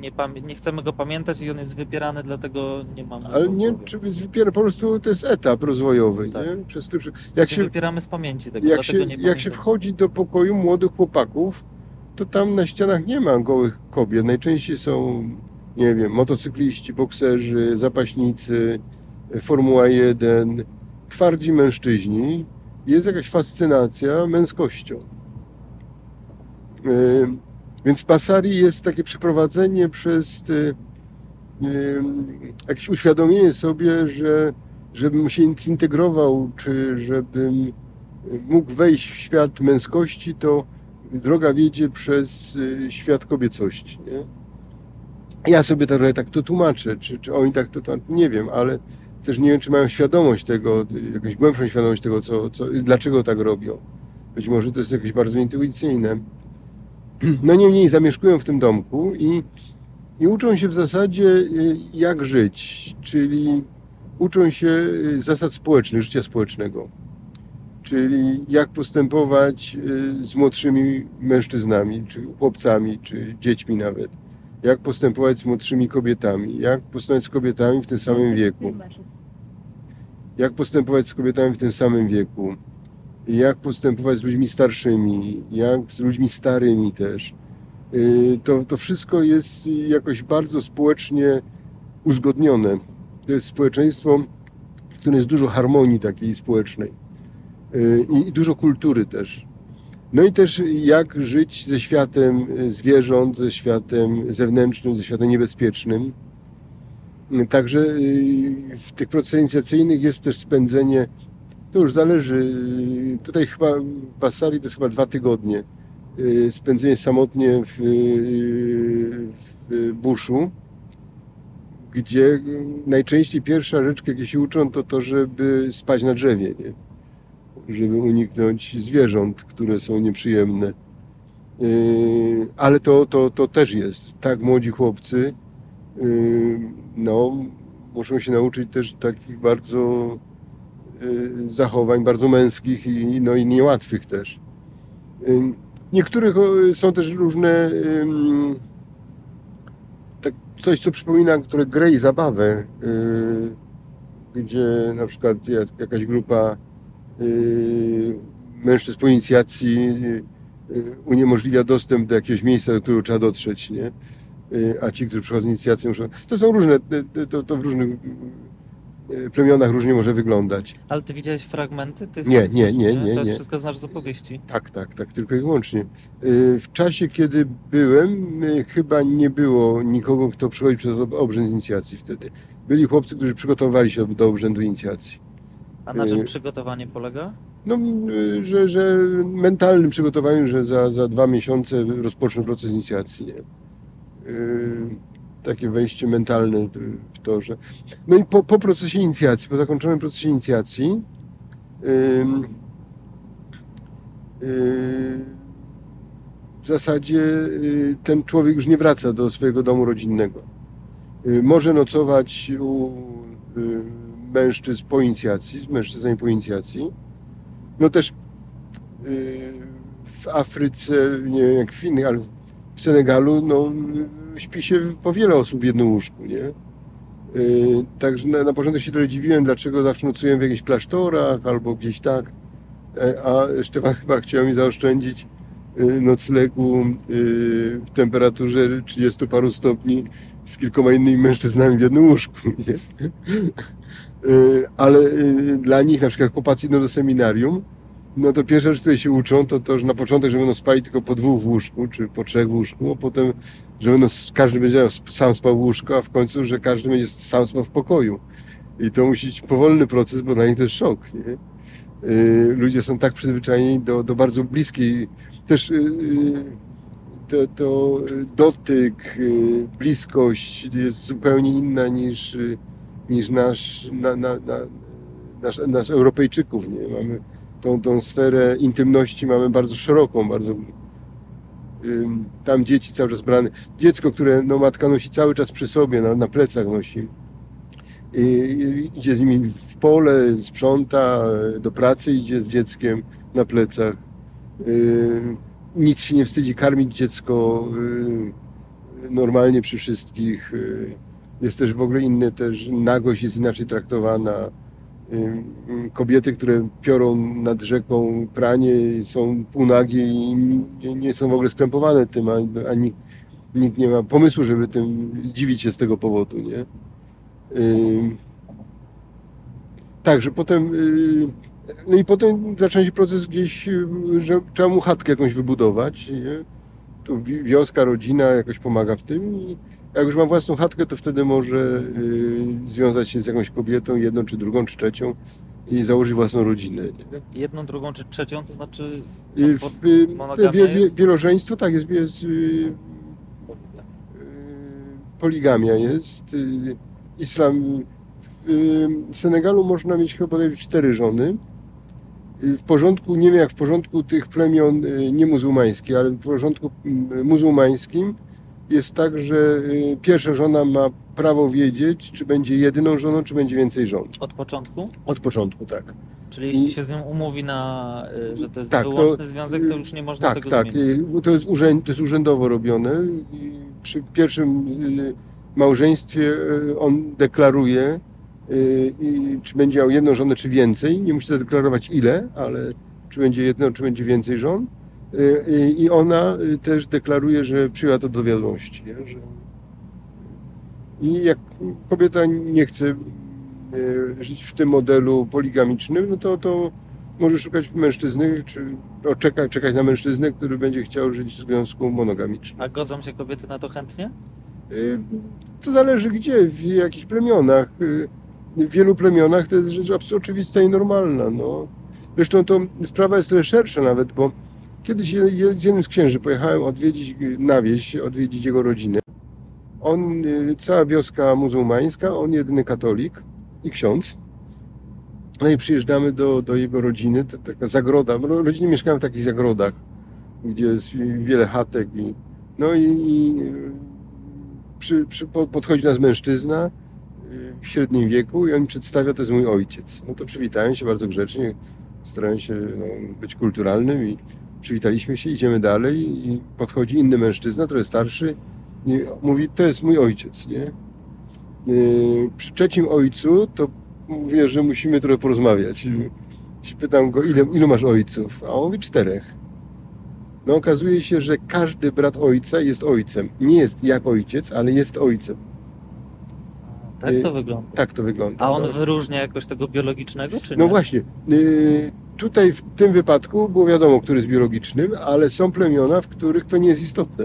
nie, nie chcemy go pamiętać i on jest wypierany, dlatego nie mamy Ale nie, czy jest wypiera, po prostu to jest etap rozwojowy, Tak. nie? Przez jak się, wypieramy z pamięci tego, jak, się, nie jak się wchodzi do pokoju młodych chłopaków, to tam na ścianach nie ma gołych kobiet. Najczęściej są, nie wiem, motocykliści, bokserzy, zapaśnicy, Formuła 1, twardzi mężczyźni. Jest jakaś fascynacja męskością. Yy, Więc w Basari jest takie przeprowadzenie przez y, y, jakieś uświadomienie sobie, że żebym się zintegrował, czy żebym mógł wejść w świat męskości, to droga wiedzie przez y, świat kobiecości. Nie? Ja sobie trochę tak to tłumaczę, czy, czy oni tak to tłumaczą, nie wiem, ale też nie wiem, czy mają świadomość tego, jakąś głębszą świadomość tego, co, co, dlaczego tak robią. Być może to jest jakieś bardzo intuicyjne. No niemniej zamieszkują w tym domku i, i uczą się w zasadzie y, jak żyć, czyli uczą się y, zasad społecznych, życia społecznego. Czyli jak postępować y, z młodszymi mężczyznami, czy chłopcami, czy dziećmi nawet. Jak postępować z młodszymi kobietami, jak postępować z kobietami w tym samym wieku. Jak postępować z kobietami w tym samym wieku. jak postępować z ludźmi starszymi, jak z ludźmi starymi też. Y, to, to wszystko jest jakoś bardzo społecznie uzgodnione. To jest społeczeństwo, w którym jest dużo harmonii takiej społecznej i dużo kultury też. No i też jak żyć ze światem zwierząt, ze światem zewnętrznym, ze światem niebezpiecznym. Także y, w tych procesach inicjacyjnych jest też spędzenie, to już zależy, tutaj chyba w Basari to jest chyba dwa tygodnie, y, spędzenie samotnie w, w buszu, gdzie najczęściej pierwsza rzecz, jakie się uczą, to to, żeby spać na drzewie, nie? Żeby uniknąć zwierząt, które są nieprzyjemne. Y, ale to, to, to też jest. Tak, młodzi chłopcy y, no, muszą się nauczyć też takich bardzo y, zachowań, bardzo męskich i, no, i niełatwych też. Niektórych są też różne tak, coś, co przypomina, które grę i zabawę, gdzie na przykład jakaś grupa mężczyzn po inicjacji uniemożliwia dostęp do jakiegoś miejsca, do którego trzeba dotrzeć, nie? A ci, którzy przychodzą z inicjacją, muszą... To są różne, to, to w różnych plemionach różnie może wyglądać. Ale ty widziałeś fragmenty tych? Nie, nie, nie, nie. To nie. wszystko znasz z opowieści? Tak, tak, tak, tylko i wyłącznie. W czasie, kiedy byłem, chyba nie było nikogo, kto przychodzi przez obrzęd inicjacji wtedy. Byli chłopcy, którzy przygotowywali się do obrzędu inicjacji. A na czym przygotowanie polega? No, że, że mentalnym przygotowaniu, że za, za dwa miesiące rozpoczną proces inicjacji. Nie? takie wejście mentalne w to, że... No i po, po procesie inicjacji, po zakończonym procesie inicjacji w zasadzie ten człowiek już nie wraca do swojego domu rodzinnego. Może nocować u mężczyzn po inicjacji, z mężczyznami po inicjacji. No też w Afryce, nie wiem jak w innych, ale w Senegalu, no śpi się po wiele osób w jednym łóżku, nie? Także na, na początek się trochę dziwiłem, dlaczego zawsze nocuję w jakichś klasztorach albo gdzieś tak. E, a Szczepan chyba chciał mi zaoszczędzić noclegu w temperaturze 30 paru stopni z kilkoma innymi mężczyznami w jednym łóżku. Nie? Ale dla nich, na przykład chłopacy idą do seminarium, no to pierwsza rzecz, której się uczą, to to, że na początek, że będą spali tylko po dwóch w łóżku, czy po trzech w łóżku, a potem, że będą, każdy będzie sam spał w łóżku, a w końcu, że każdy będzie sam spał w pokoju. I to musi być powolny proces, bo dla nich to jest szok, nie? Ludzie są tak przyzwyczajeni do, do bardzo bliskiej, też to, to dotyk, bliskość jest zupełnie inna niż, niż nasz, na, na, na, nasz, nasz Europejczyków, nie? Mamy, tą, tą sferę intymności mamy bardzo szeroką, bardzo tam dzieci cały czas brane. Dziecko, które no, matka nosi cały czas przy sobie, na, na plecach nosi. I, idzie z nimi w pole, sprząta, do pracy idzie z dzieckiem na plecach. Nikt się nie wstydzi karmić dziecko normalnie przy wszystkich. Jest też w ogóle inny, też nagość jest inaczej traktowana kobiety, które piorą nad rzeką pranie, są półnagie i nie są w ogóle skrępowane tym, ani nikt nie ma pomysłu, żeby tym dziwić się z tego powodu, nie? Także potem, y, no i potem zaczyna się proces gdzieś, że trzeba mu chatkę jakąś wybudować, nie? Tu wioska, rodzina jakoś pomaga w tym i jak już ma własną chatkę, to wtedy może y, związać się z jakąś kobietą, jedną czy drugą, czy trzecią i założyć własną rodzinę. Nie? Jedną, drugą czy trzecią, to znaczy y, w, wie, wie, jest... Wielożeństwo, tak, jest, jest y, poligamia jest. Islam w Senegalu można mieć chyba cztery żony. W porządku, nie wiem jak w porządku tych plemion niemuzułmańskich, ale w porządku muzułmańskim jest tak, że y, pierwsza żona ma prawo wiedzieć, czy będzie jedyną żoną, czy będzie więcej żon. Od początku? Od początku, tak. Czyli jeśli się z nią umówi na, y, że to jest tak, wyłączny to, związek, to już nie można tak, tego tak. zmienić. Tak, to jest, urzęd, to jest urzędowo robione. Przy pierwszym y, małżeństwie on deklaruje, czy będzie miał jedną żonę, czy więcej. Nie musi zadeklarować ile, ale czy będzie jedno, czy będzie więcej żon. Y, I ona y, też deklaruje, że przyjęła to do wiadomości. Nie? Że... I jak kobieta nie chce żyć w tym modelu poligamicznym, no to, to może szukać mężczyzny, czy czekać, czekać na mężczyznę, który będzie chciał żyć w związku monogamicznym. A godzą się kobiety na to chętnie? To zależy gdzie, w jakich plemionach. W wielu plemionach to jest rzecz oczywista i normalna. No. Zresztą to sprawa jest trochę szersza nawet, bo kiedyś z jednym z księży pojechałem odwiedzić na wieś, odwiedzić jego rodzinę. On, y, cała wioska muzułmańska, on jedyny katolik i ksiądz. No i przyjeżdżamy do, do jego rodziny, to taka zagroda. Rodziny mieszkają w takich zagrodach, gdzie jest wiele chatek. I, no i, i przy, przy, podchodzi nas mężczyzna y, w średnim wieku i on przedstawia, to jest mój ojciec. No to przywitają się bardzo grzecznie, starają się no, być kulturalnym i przywitaliśmy się, idziemy dalej i podchodzi inny mężczyzna, trochę starszy i mówi, to jest mój ojciec, nie? Y, przy trzecim ojcu to mówię, że musimy trochę porozmawiać. I pytam go, ile, ilu masz ojców? A on mówi czterech. No okazuje się, że każdy brat ojca jest ojcem. Nie jest jak ojciec, ale jest ojcem. Tak to y, wygląda. Tak to wygląda. A on no. wyróżnia jakoś tego biologicznego, czy no nie? No właśnie. Y, tutaj w tym wypadku było wiadomo, który jest biologicznym, ale są plemiona, w których to nie jest istotne,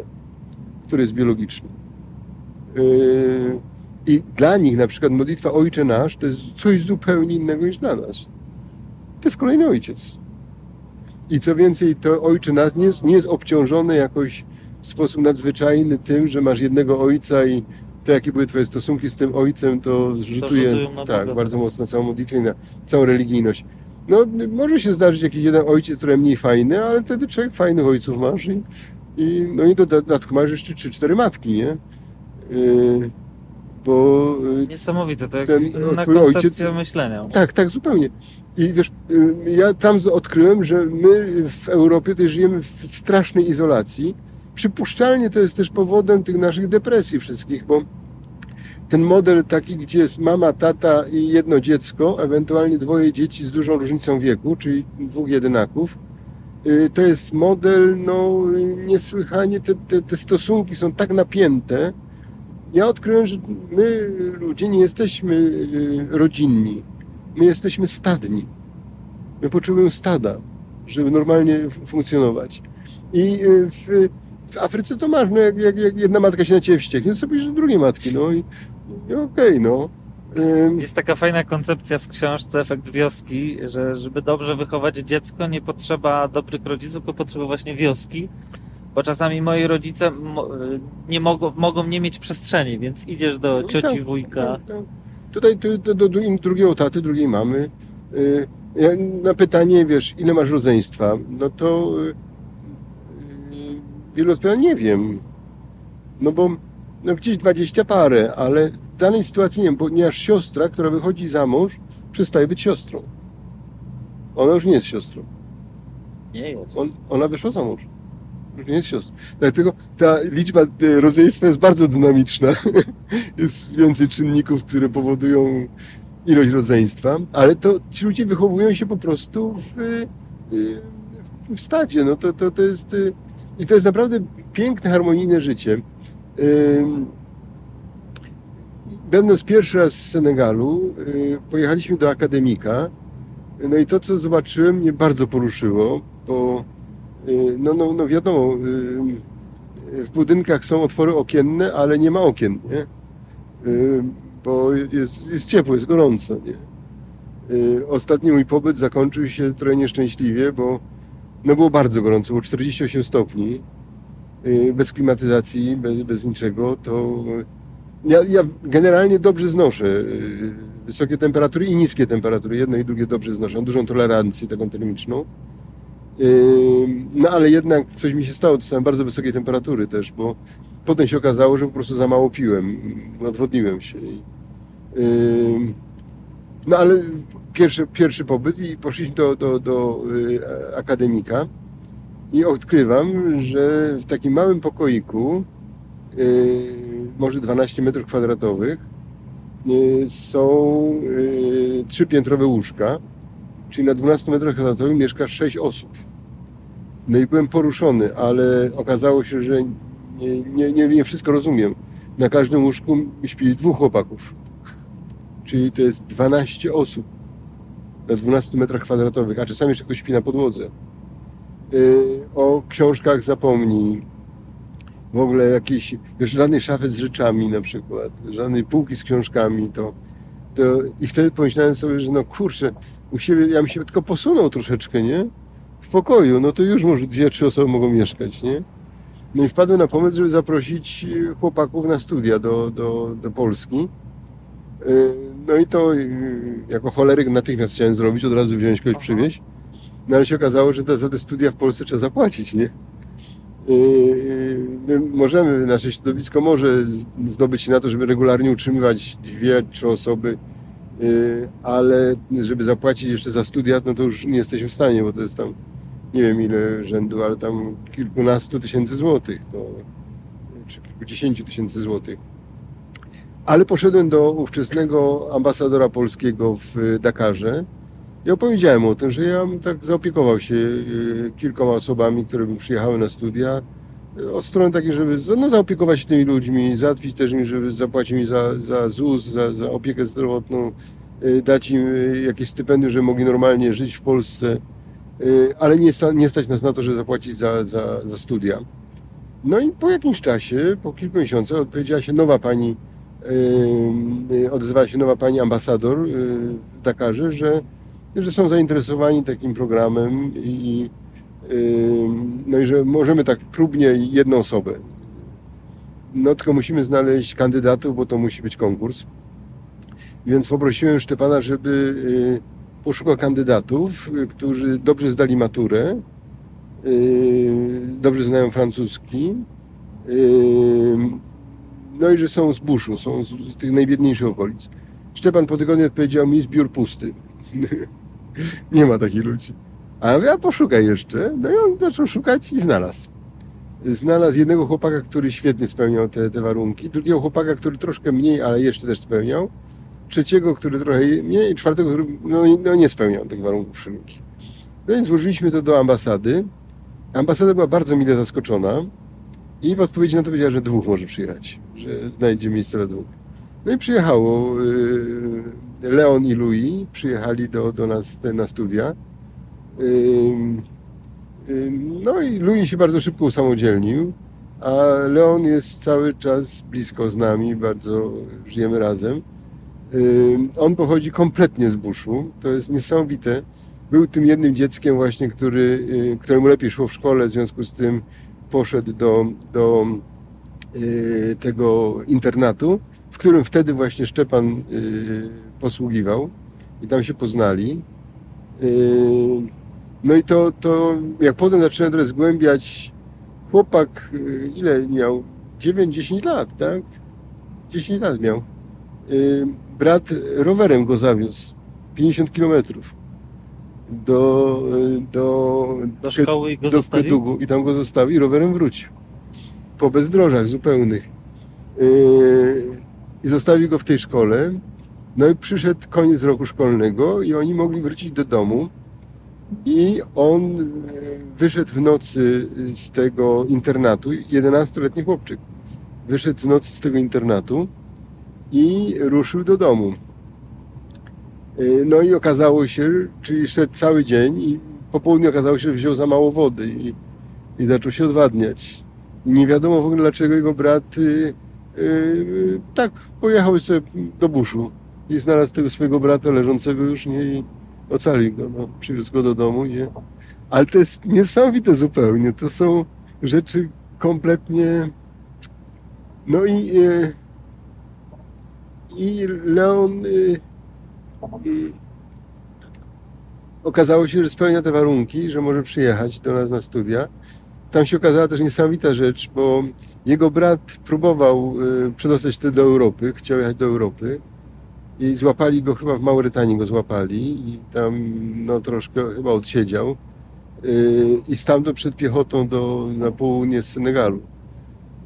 który jest biologiczny. Y, I dla nich na przykład modlitwa Ojcze Nasz to jest coś zupełnie innego niż dla nas. To jest kolejny ojciec. I co więcej, to ojcze nas nie jest, nie jest obciążony jakoś w sposób nadzwyczajny tym, że masz jednego ojca i to, jakie były twoje stosunki z tym ojcem, to rzutuje tak, bardzo mocno na całą modlitwę i na całą religijność. No, może się zdarzyć jakiś jeden ojciec, który mniej fajny, ale wtedy trzech fajnych ojców masz i, i no i do dodatku masz jeszcze trzy, cztery matki, nie? Yy, bo... Yy, Niesamowite, to jak inna koncepcja ojciec, myślenia. Tak, tak, zupełnie. I wiesz, y, ja tam odkryłem, że my w Europie też żyjemy w strasznej izolacji. Przypuszczalnie to jest też powodem tych naszych depresji wszystkich, bo ten model taki, gdzie jest mama, tata i jedno dziecko, ewentualnie dwoje dzieci z dużą różnicą wieku, czyli dwóch jedynaków, y, to jest model, no niesłychanie, te, te, te stosunki są tak napięte. Ja odkryłem, że my ludzie nie jesteśmy y, rodzinni My jesteśmy stadni. My potrzebujemy stada, żeby normalnie funkcjonować. I y, w, w Afryce to masz, no jak, jak, jak, jedna matka się na ciebie wścieknie, to sobie że drugie matki, no i, i okej, okay, no. Jest taka fajna koncepcja w książce Efekt Wioski, że żeby dobrze wychować dziecko nie potrzeba dobrych rodziców, tylko potrzeba właśnie wioski, bo czasami moi rodzice nie mogą, mogą nie mieć przestrzeni, więc idziesz do no cioci, tak, wujka. Tak, tak. Tutaj do, do, do drugiego taty, drugiej mamy. Y, na pytanie, wiesz, ile masz rodzeństwa, no to y, wielu odpowiada, nie wiem. No bo no gdzieś dwadzieścia parę, ale danej sytuacji nie wiem, ponieważ siostra, która wychodzi za mąż, przestaje być siostrą. Ona już nie jest siostrą. Nie jest. On, ona wyszła za mąż nie jest siostr. Dlatego ta liczba rodzeństwa jest bardzo dynamiczna. jest więcej czynników, które powodują ilość rodzeństwa, ale to ci ludzie wychowują się po prostu w, e, w stadzie. No to, to, to jest, e, I to jest naprawdę piękne, harmonijne życie. Będąc pierwszy raz w Senegalu, pojechaliśmy do akademika. No i to, co zobaczyłem, mnie bardzo poruszyło, bo Y, no, no, no wiadomo, y, w budynkach są otwory okienne, ale nie ma okien, nie? Y, bo jest, jest ciepło, jest gorąco, nie? Ostatni mój pobyt zakończył się trochę nieszczęśliwie, bo no było bardzo gorąco, było 48 stopni, bez klimatyzacji, bez, bez niczego, to ja, ja generalnie dobrze znoszę wysokie temperatury i niskie temperatury, jedno i drugie dobrze znoszę, mam dużą tolerancję taką termiczną. No ale jednak coś mi się stało, dostałem bardzo wysokiej temperatury też, bo potem się okazało, że po prostu za mało piłem, odwodniłem się. No ale pierwszy, pierwszy pobyt i poszliśmy do, do, do y, akademika i odkrywam, że w takim małym pokoiku, y, może 12 metrów kwadratowych, y, są trzypiętrowe łóżka czyli na 12 metrach kwadratowych mieszka 6 osób. No i byłem poruszony, ale okazało się, że nie, nie, nie, wszystko rozumiem. Na każdym łóżku śpi dwóch chłopaków. Czyli to jest 12 osób na 12 metrach kwadratowych, a czasami jeszcze ktoś śpi na podłodze. Yy, o książkach zapomnij. W ogóle jakieś, już żadnej szafy z rzeczami na przykład, żadnej półki z książkami, to, to i wtedy pomyślałem sobie, że no kurczę, u siebie, ja bym się tylko posunął troszeczkę, nie? W pokoju, no to już może dwie, trzy osoby mogą mieszkać, nie? No i wpadłem na pomysł, żeby zaprosić chłopaków na studia do, do, do Polski. Yy, No i to yy, jako choleryk natychmiast chciałem zrobić, od razu wziąć kogoś przywieźć. No ale się okazało, że za te studia w Polsce trzeba zapłacić, nie? Yy, My możemy, nasze środowisko może zdobyć się na to, żeby regularnie utrzymywać dwie, trzy osoby, yy, ale żeby zapłacić jeszcze za studia, no to już nie jesteśmy w stanie, bo to jest tam, nie wiem ile rzędu, ale tam kilkunastu tysięcy złotych, to, czy kilkudziesięciu tysięcy złotych. Ale poszedłem do ówczesnego ambasadora polskiego w Dakarze i opowiedziałem o tym, że ja tak zaopiekował się y, kilkoma osobami, które przyjechały na studia. y, Od strony takiej, żeby no, zaopiekować się tymi ludźmi, załatwić też mi, żeby zapłacić mi za, za ZUS, za, za opiekę zdrowotną, y, dać im jakieś stypendium, żeby mogli normalnie żyć w Polsce, ale nie, sta, nie stać nas na to, żeby zapłacić za, za, za studia. No i po jakimś czasie, po kilku miesiącach odpowiedziała się nowa pani, odezwała się nowa pani ambasador w Dakarze, że że są zainteresowani takim programem i, no i że możemy tak próbnie jedną osobę. No tylko musimy znaleźć kandydatów, bo to musi być konkurs. Więc poprosiłem Szczepana, żeby y, poszukał kandydatów, y, którzy dobrze zdali maturę, y, dobrze znają francuski, no i że są z buszu, są z tych najbiedniejszych okolic. Szczepan po tygodniu odpowiedział mi zbiór pusty. Nie ma takich ludzi. A ja mówię, a poszukaj jeszcze. No i on zaczął szukać i znalazł. Znalazł jednego chłopaka, który świetnie spełniał te, te warunki, drugiego chłopaka, który troszkę mniej, ale jeszcze też spełniał, trzeciego, który trochę mniej, czwartego, który no, no nie spełniał tych warunków wszelkich. No więc złożyliśmy to do ambasady. Ambasada była bardzo mile zaskoczona i w odpowiedzi na to powiedziała, że dwóch może przyjechać, że znajdzie miejsce dla dwóch. No i przyjechało yy, Leon i Louis, przyjechali do, do nas na studia. Ym, ym, No i Louis się bardzo szybko usamodzielnił, a Leon jest cały czas blisko z nami, bardzo żyjemy razem. On pochodzi kompletnie z buszu, to jest niesamowite. Był tym jednym dzieckiem właśnie, który, y, któremu lepiej szło w szkole, w związku z tym poszedł do, do y, tego internatu, którym wtedy właśnie Szczepan y, posługiwał i tam się poznali. Yy, No i to, to jak potem zacząłem trochę zgłębiać, chłopak yy, ile miał? 9-10 lat, tak? 10 lat miał. Brat rowerem go zawiózł 50 kilometrów do, do, Do szkoły i go do zostawił? Kedugu i tam go zostawił i rowerem wrócił. Po bezdrożach zupełnych. Yy, I zostawił go w tej szkole. No i przyszedł koniec roku szkolnego i oni mogli wrócić do domu. I on e, wyszedł w nocy z tego internatu, 11-letni chłopczyk. Wyszedł z nocy z tego internatu i ruszył do domu. E, No i okazało się, czyli szedł cały dzień i po południu okazało się, że wziął za mało wody i, i zaczął się odwadniać. I nie wiadomo w ogóle dlaczego jego brat y, y, tak pojechał sobie do buszu i znalazł tego swojego brata leżącego już nie i ocalił go, no, przywiózł go do domu. Nie? Ale to jest niesamowite zupełnie. To są rzeczy kompletnie. No i, y, i Leon y, y, okazało się, że spełnia te warunki, że może przyjechać do nas na studia. Tam się okazała też niesamowita rzecz, bo jego brat próbował y, przedostać się do Europy, chciał jechać do Europy i złapali go, chyba w Maurytanii go złapali i tam no troszkę chyba odsiedział y, i stamtąd przed piechotą do, na południe Senegalu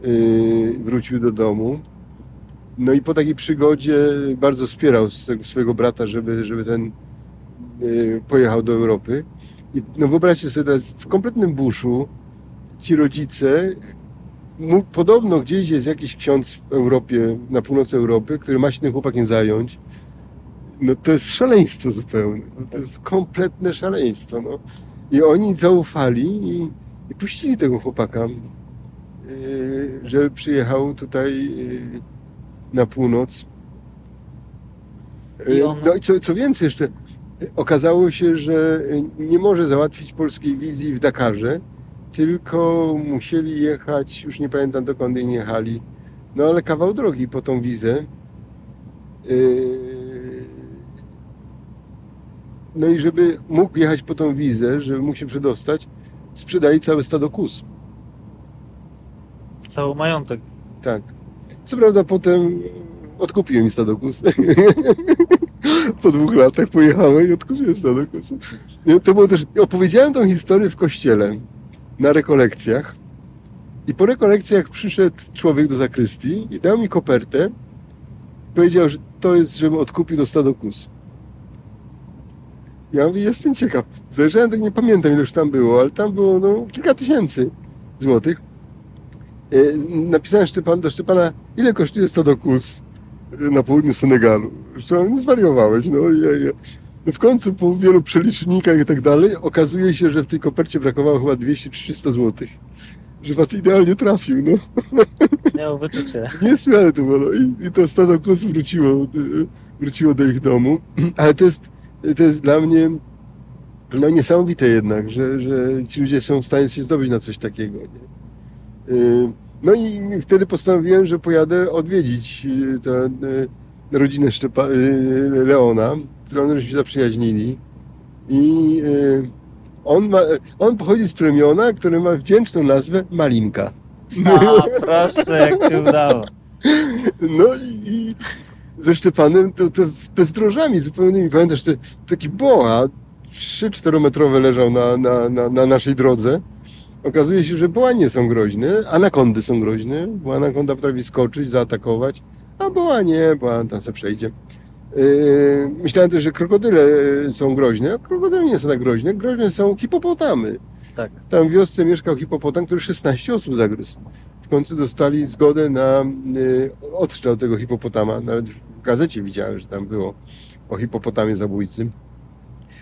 y, wrócił do domu. No i po takiej przygodzie bardzo wspierał swojego brata, żeby, żeby ten pojechał do Europy. I no wyobraźcie sobie teraz, w kompletnym buszu ci rodzice, podobno gdzieś jest jakiś ksiądz w Europie, na północy Europy, który ma się tym chłopakiem zająć. No to jest szaleństwo zupełne. No, to jest kompletne szaleństwo. No. I oni zaufali i, i puścili tego chłopaka, y, żeby przyjechał tutaj y, na północ. On- No i co, co więcej jeszcze, okazało się, że nie może załatwić polskiej wizji w Dakarze, tylko musieli jechać, już nie pamiętam dokąd oni jechali, no ale kawał drogi po tą wizę. Yy, No i żeby mógł jechać po tą wizę, żeby mógł się przedostać, sprzedali cały stado kus. Cały majątek. Tak. Co prawda potem odkupiłem Stadokus. po dwóch latach pojechałem i odkupiłem Stadokus. Nie, To było też... Opowiedziałem tą historię w kościele na rekolekcjach. I po rekolekcjach przyszedł człowiek do zakrystii i dał mi kopertę. Powiedział, że to jest, żebym odkupił do Stadokus. Ja mówię, jestem ciekaw. Zajrzałem, tak nie pamiętam ile już tam było, ale tam było no, kilka tysięcy złotych. E, Napisałem Szczepan, do Szczepana, ile kosztuje stado kus na południu Senegalu. No zwariowałeś, no, ja, ja. No w końcu po wielu przelicznikach i tak dalej okazuje się, że w tej kopercie brakowało chyba 200-300 złotych. Że was idealnie trafił, no. Miał wyczucie. Niesłychane to było. No. I, I to stado kus wróciło, e, wróciło do ich domu. Ale to jest, to jest dla mnie no, niesamowite jednak, że, że ci ludzie są w stanie się zdobyć na coś takiego. Nie? Y, No i wtedy postanowiłem, że pojadę odwiedzić y, y, rodzinę Szczepa, y, Leona, z którą się zaprzyjaźnili. I y, on, ma, on pochodzi z plemiona, które ma wdzięczną nazwę Malinka. A, proszę, jak się udało. No i, i ze Szczepanem to, to bezdrożami zupełnymi. Pamiętasz, te, taki boa 3-4 metrowe leżał na, na, na, na naszej drodze. Okazuje się, że boa nie są groźne, anakondy są groźne, bo anakonda potrafi skoczyć, zaatakować, a boa nie, boa tam se przejdzie. Yy, myślałem też, że krokodyle są groźne, a krokodyle nie są tak groźne. Groźne są hipopotamy. Tak. Tam w wiosce mieszkał hipopotam, który 16 osób zagryzł. W końcu dostali zgodę na y, odstrzał tego hipopotama. Nawet w gazecie widziałem, że tam było o hipopotamie zabójcy.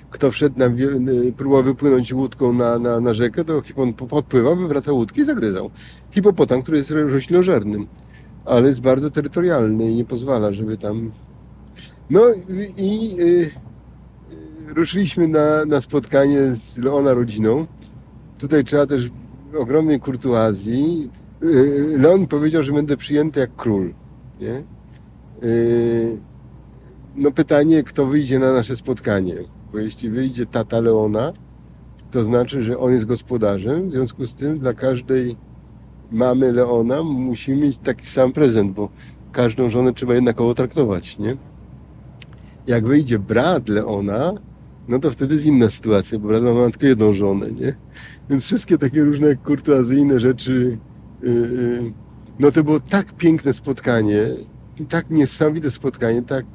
Kto wszedł na, wie- y, próbował wypłynąć łódką na, na, na rzekę, to hipon podpływał, wywracał łódki i zagryzał. Hipopotam, który jest roślinożernym, ale jest bardzo terytorialny i nie pozwala, żeby tam... No i, y, y, ruszyliśmy na, na spotkanie z Leona rodziną. Tutaj trzeba też ogromnej kurtuazji. Yy, Leon powiedział, że będę przyjęty jak król. Nie? No pytanie, kto wyjdzie na nasze spotkanie. Bo jeśli wyjdzie tata Leona, to znaczy, że on jest gospodarzem. W związku z tym dla każdej mamy Leona musimy mieć taki sam prezent, bo każdą żonę trzeba jednakowo traktować. Nie? Jak wyjdzie brat Leona, no to wtedy jest inna sytuacja, bo brat ma tylko jedną żonę. Nie? Więc wszystkie takie różne kurtuazyjne rzeczy. yy, yy, No to było tak piękne spotkanie, tak niesamowite spotkanie, tak,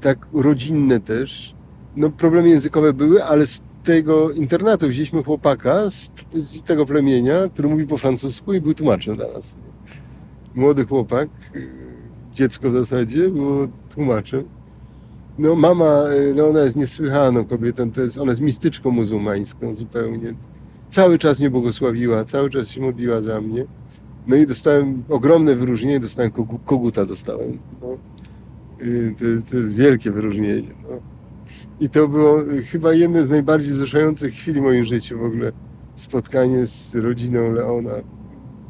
tak rodzinne też. No problemy językowe były, ale z tego internatu wzięliśmy chłopaka z, z tego plemienia, który mówi po francusku i był tłumaczem dla nas. Młody chłopak, dziecko w zasadzie, było tłumaczem. No mama yy, Leona jest niesłychaną kobietą, to jest, ona jest mistyczką muzułmańską zupełnie cały czas mnie błogosławiła, cały czas się modliła za mnie. No i dostałem ogromne wyróżnienie, dostałem kogu- koguta dostałem. No. Y, To, jest- to jest wielkie wyróżnienie. No. I to było chyba jedne z najbardziej wzruszających chwili w moim życiu w ogóle. Spotkanie z rodziną Leona.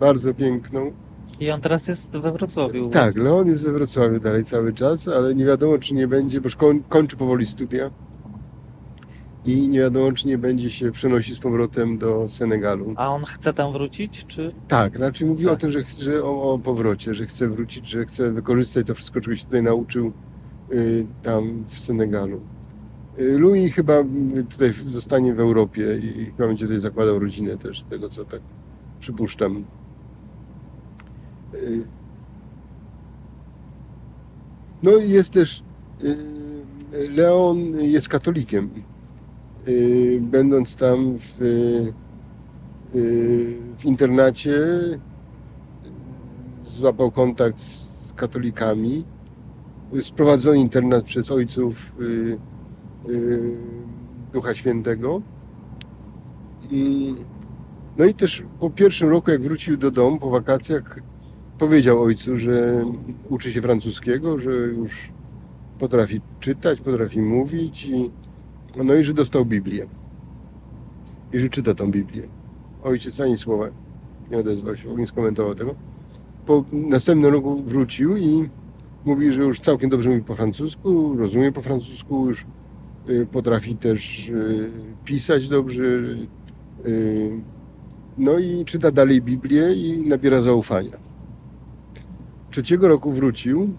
Bardzo piękną. I on teraz jest we Wrocławiu. Tak, Leon jest we Wrocławiu dalej cały czas, ale nie wiadomo, czy nie będzie, bo koń, kończy powoli studia. I nie wiadomo, czy nie będzie się przenosić z powrotem do Senegalu. A on chce tam wrócić, czy Tak, raczej mówi Tak. o tym, że, że o, o powrocie, że chce wrócić, że chce wykorzystać to wszystko, czego się tutaj nauczył y, tam w Senegalu. Y, Louis chyba y, tutaj zostanie w Europie i chyba będzie tutaj zakładał rodzinę też, tego co tak przypuszczam. Y, No i jest też Leon jest katolikiem. Będąc tam w, w internacie, złapał kontakt z katolikami. Sprowadzony internat przez ojców Ducha Świętego. No i też po pierwszym roku, jak wrócił do domu po wakacjach, powiedział ojcu, że uczy się francuskiego, że już potrafi czytać, potrafi mówić i no i że dostał Biblię. I że czyta tą Biblię. Ojciec ani słowa nie odezwał się, nie skomentował tego. Po następnym roku wrócił i mówi, że już całkiem dobrze mówi po francusku, rozumie po francusku, już y, potrafi też y, pisać dobrze. y, No i czyta dalej Biblię i nabiera zaufania. Trzeciego roku wrócił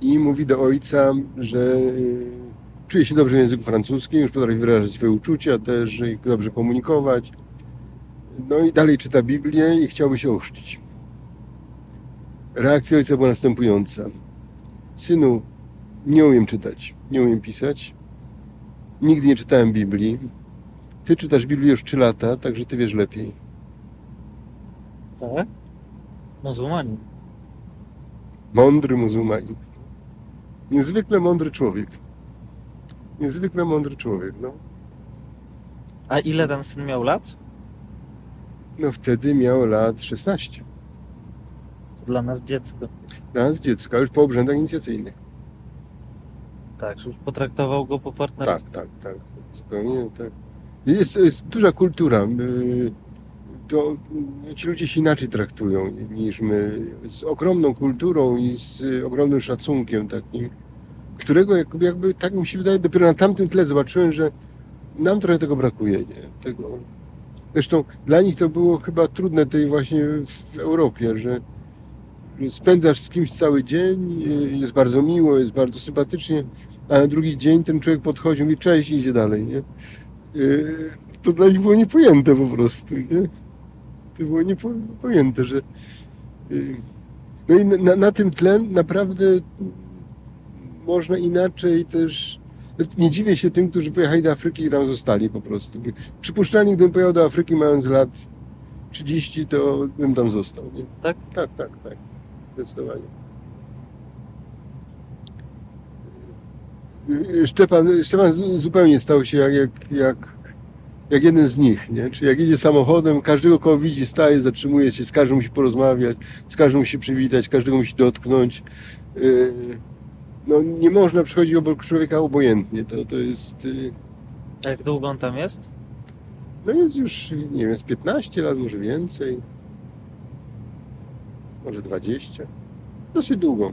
i mówi do ojca, że y, czuje się dobrze w języku francuskim, już potrafi wyrażać swoje uczucia też dobrze komunikować. No i dalej czyta Biblię i chciałby się ochrzcić. Reakcja ojca była następująca. Synu, nie umiem czytać, nie umiem pisać. Nigdy nie czytałem Biblii. Ty czytasz Biblię już 3 lata, także ty wiesz lepiej. Tak? Muzułmanin. Mądry muzułmanin. Niezwykle mądry człowiek. Niezwykle mądry człowiek, no. A ile ten syn miał lat? No wtedy miał lat 16. To dla nas dziecko. Nas dziecka, już po obrzędach inicjacyjnych. Tak, już potraktował go po Tak, partnerstwie. tak, tak. Zupełnie tak. Jest, jest duża kultura. To ci ludzie się inaczej traktują niż my. Z ogromną kulturą i z ogromnym szacunkiem takim, którego jakby, jakby tak mi się wydaje, dopiero na tamtym tle zobaczyłem, że nam trochę tego brakuje. Nie? Tego. Zresztą dla nich to było chyba trudne tej właśnie w Europie, że spędzasz z kimś cały dzień, jest bardzo miło, jest bardzo sympatycznie, a na drugi dzień ten człowiek podchodzi, mówi cześć i idzie dalej, nie? Yy, To dla nich było niepojęte po prostu, nie? To było niepojęte, że... yy, No i na, na tym tle naprawdę można inaczej też... Nie dziwię się tym, którzy pojechali do Afryki i tam zostali po prostu. Przypuszczalnie, gdybym pojechał do Afryki mając lat 30, to bym tam został, nie? Tak? Tak, tak, tak. Zdecydowanie. Szczepan, Szczepan zupełnie stał się jak, jak, jak, jak jeden z nich, nie? Czy jak jedzie samochodem, każdego kogo widzi, staje, zatrzymuje się, z każdym musi porozmawiać, z każdym musi przywitać, każdego musi dotknąć. Yy, No nie można przychodzić obok człowieka obojętnie. To, to jest... yy, A jak długo on tam jest? No jest już, nie wiem, z 15 lat, może więcej. Może 20. Dosyć długo.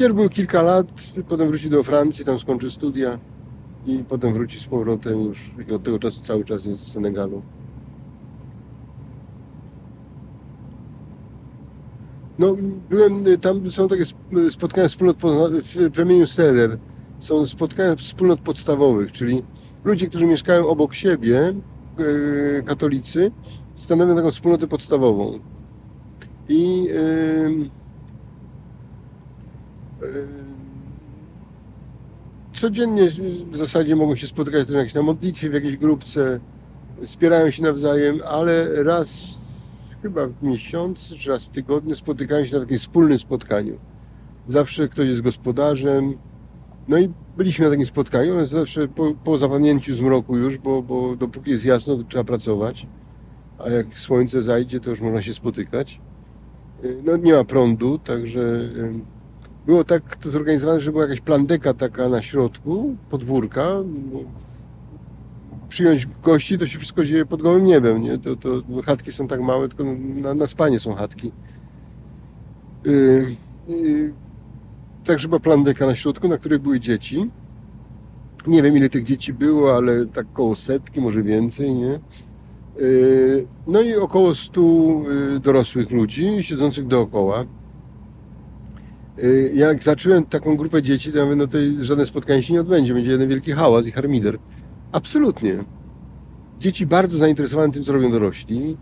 Pierw był kilka lat, potem wróci do Francji, tam skończy studia i potem wróci z powrotem już i od tego czasu cały czas jest w Senegalu. No, byłem, y, tam są takie sp- spotkania wspólnot w plemieniu Serer. Są spotkania wspólnot podstawowych, czyli ludzie, którzy mieszkają obok siebie, e, katolicy, stanowią taką wspólnotę podstawową. I em, codziennie w zasadzie mogą się spotykać jakieś na modlitwie, w jakiejś grupce, wspierają się nawzajem, ale raz chyba w miesiącu, czy raz w tygodniu spotykają się na takim wspólnym spotkaniu. Zawsze ktoś jest gospodarzem, no i byliśmy na takim spotkaniu, ale zawsze po, po zapadnięciu zmroku już, bo, bo dopóki jest jasno, to trzeba pracować, a jak słońce zajdzie, to już można się spotykać. Y, No nie ma prądu, także y, było tak to zorganizowane, że była jakaś plandeka taka na środku, podwórka. Przyjąć gości, to się wszystko dzieje pod gołym niebem, nie? To, to chatki są tak małe, tylko na, na spanie są chatki. Y, y, Także była plandeka na środku, na której były dzieci. Nie wiem ile tych dzieci było, ale tak koło setki, może więcej, nie? Yy, No i około stu yy, dorosłych ludzi siedzących dookoła. Yy, Jak zacząłem taką grupę dzieci, to ja mówię, no to żadne spotkanie się nie odbędzie, będzie jeden wielki hałas i harmider. Absolutnie. Dzieci bardzo zainteresowane tym, co robią dorośli,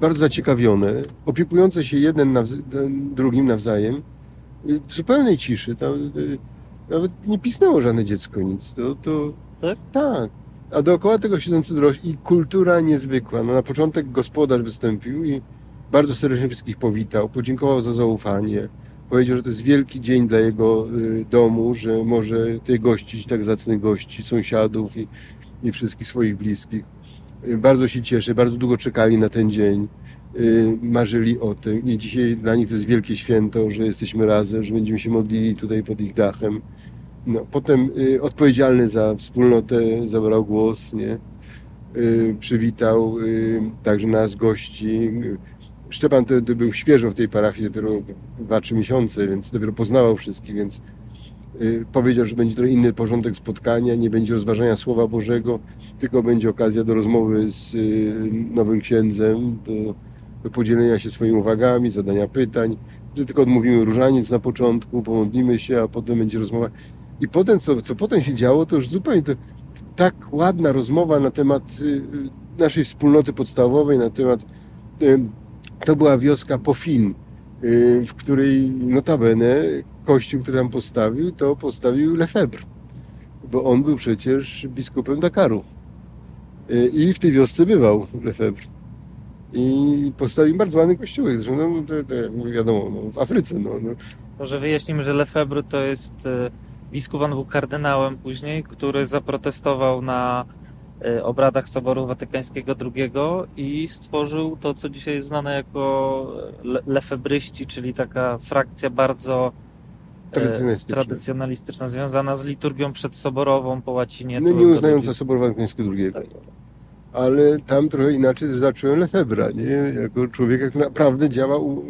bardzo zaciekawione, opiekujące się jeden nawz- drugim nawzajem w zupełnej ciszy. Tam, y, Nawet nie pisnęło żadne dziecko nic. To, to, Tak? Tak. A dookoła tego siedzący dorośli i kultura niezwykła. No, na początek gospodarz wystąpił i bardzo serdecznie wszystkich powitał, podziękował za zaufanie. Powiedział, że to jest wielki dzień dla jego y, domu, że może tutaj gościć tak zacnych gości, sąsiadów i, i wszystkich swoich bliskich. Y, Bardzo się cieszy, bardzo długo czekali na ten dzień, y, marzyli o tym i dzisiaj dla nich to jest wielkie święto, że jesteśmy razem, że będziemy się modlili tutaj pod ich dachem. No, potem odpowiedzialny za wspólnotę zabrał głos, nie? Przywitał także nas, gości. Szczepan to, to był świeżo w tej parafii, dopiero 2-3 miesiące, więc dopiero poznawał wszystkich, więc y, powiedział, że będzie trochę inny porządek spotkania, nie będzie rozważania Słowa Bożego, tylko będzie okazja do rozmowy z y, nowym księdzem, do, do podzielenia się swoimi uwagami, zadania pytań, że tylko odmówimy różaniec na początku, pomodlimy się, a potem będzie rozmowa. I potem, co, co potem się działo, to już zupełnie to, tak ładna rozmowa na temat y, naszej wspólnoty podstawowej, na temat. Y, To była wioska Pofin, y, w której notabene kościół, który tam postawił, to postawił Lefebvre, bo on był przecież biskupem Dakaru. Y, I w tej wiosce bywał Lefebvre. I postawił bardzo ładny kościółek. Zresztą, no, to, to, wiadomo, no, w Afryce. No, no. Może wyjaśnimy, że Lefebvre to jest e, biskup, on był kardynałem później, który zaprotestował na obradach Soboru Watykańskiego II i stworzył to, co dzisiaj jest znane jako le- lefebryści, czyli taka frakcja bardzo e, Tradycjonalistyczne. tradycjonalistyczna, związana z liturgią przedsoborową po łacinie. No nie uznająca Soboru Watykańskiego II. Tak. Ale tam trochę inaczej zacząłem Lefebra, nie? Jako człowieka, który naprawdę działa u,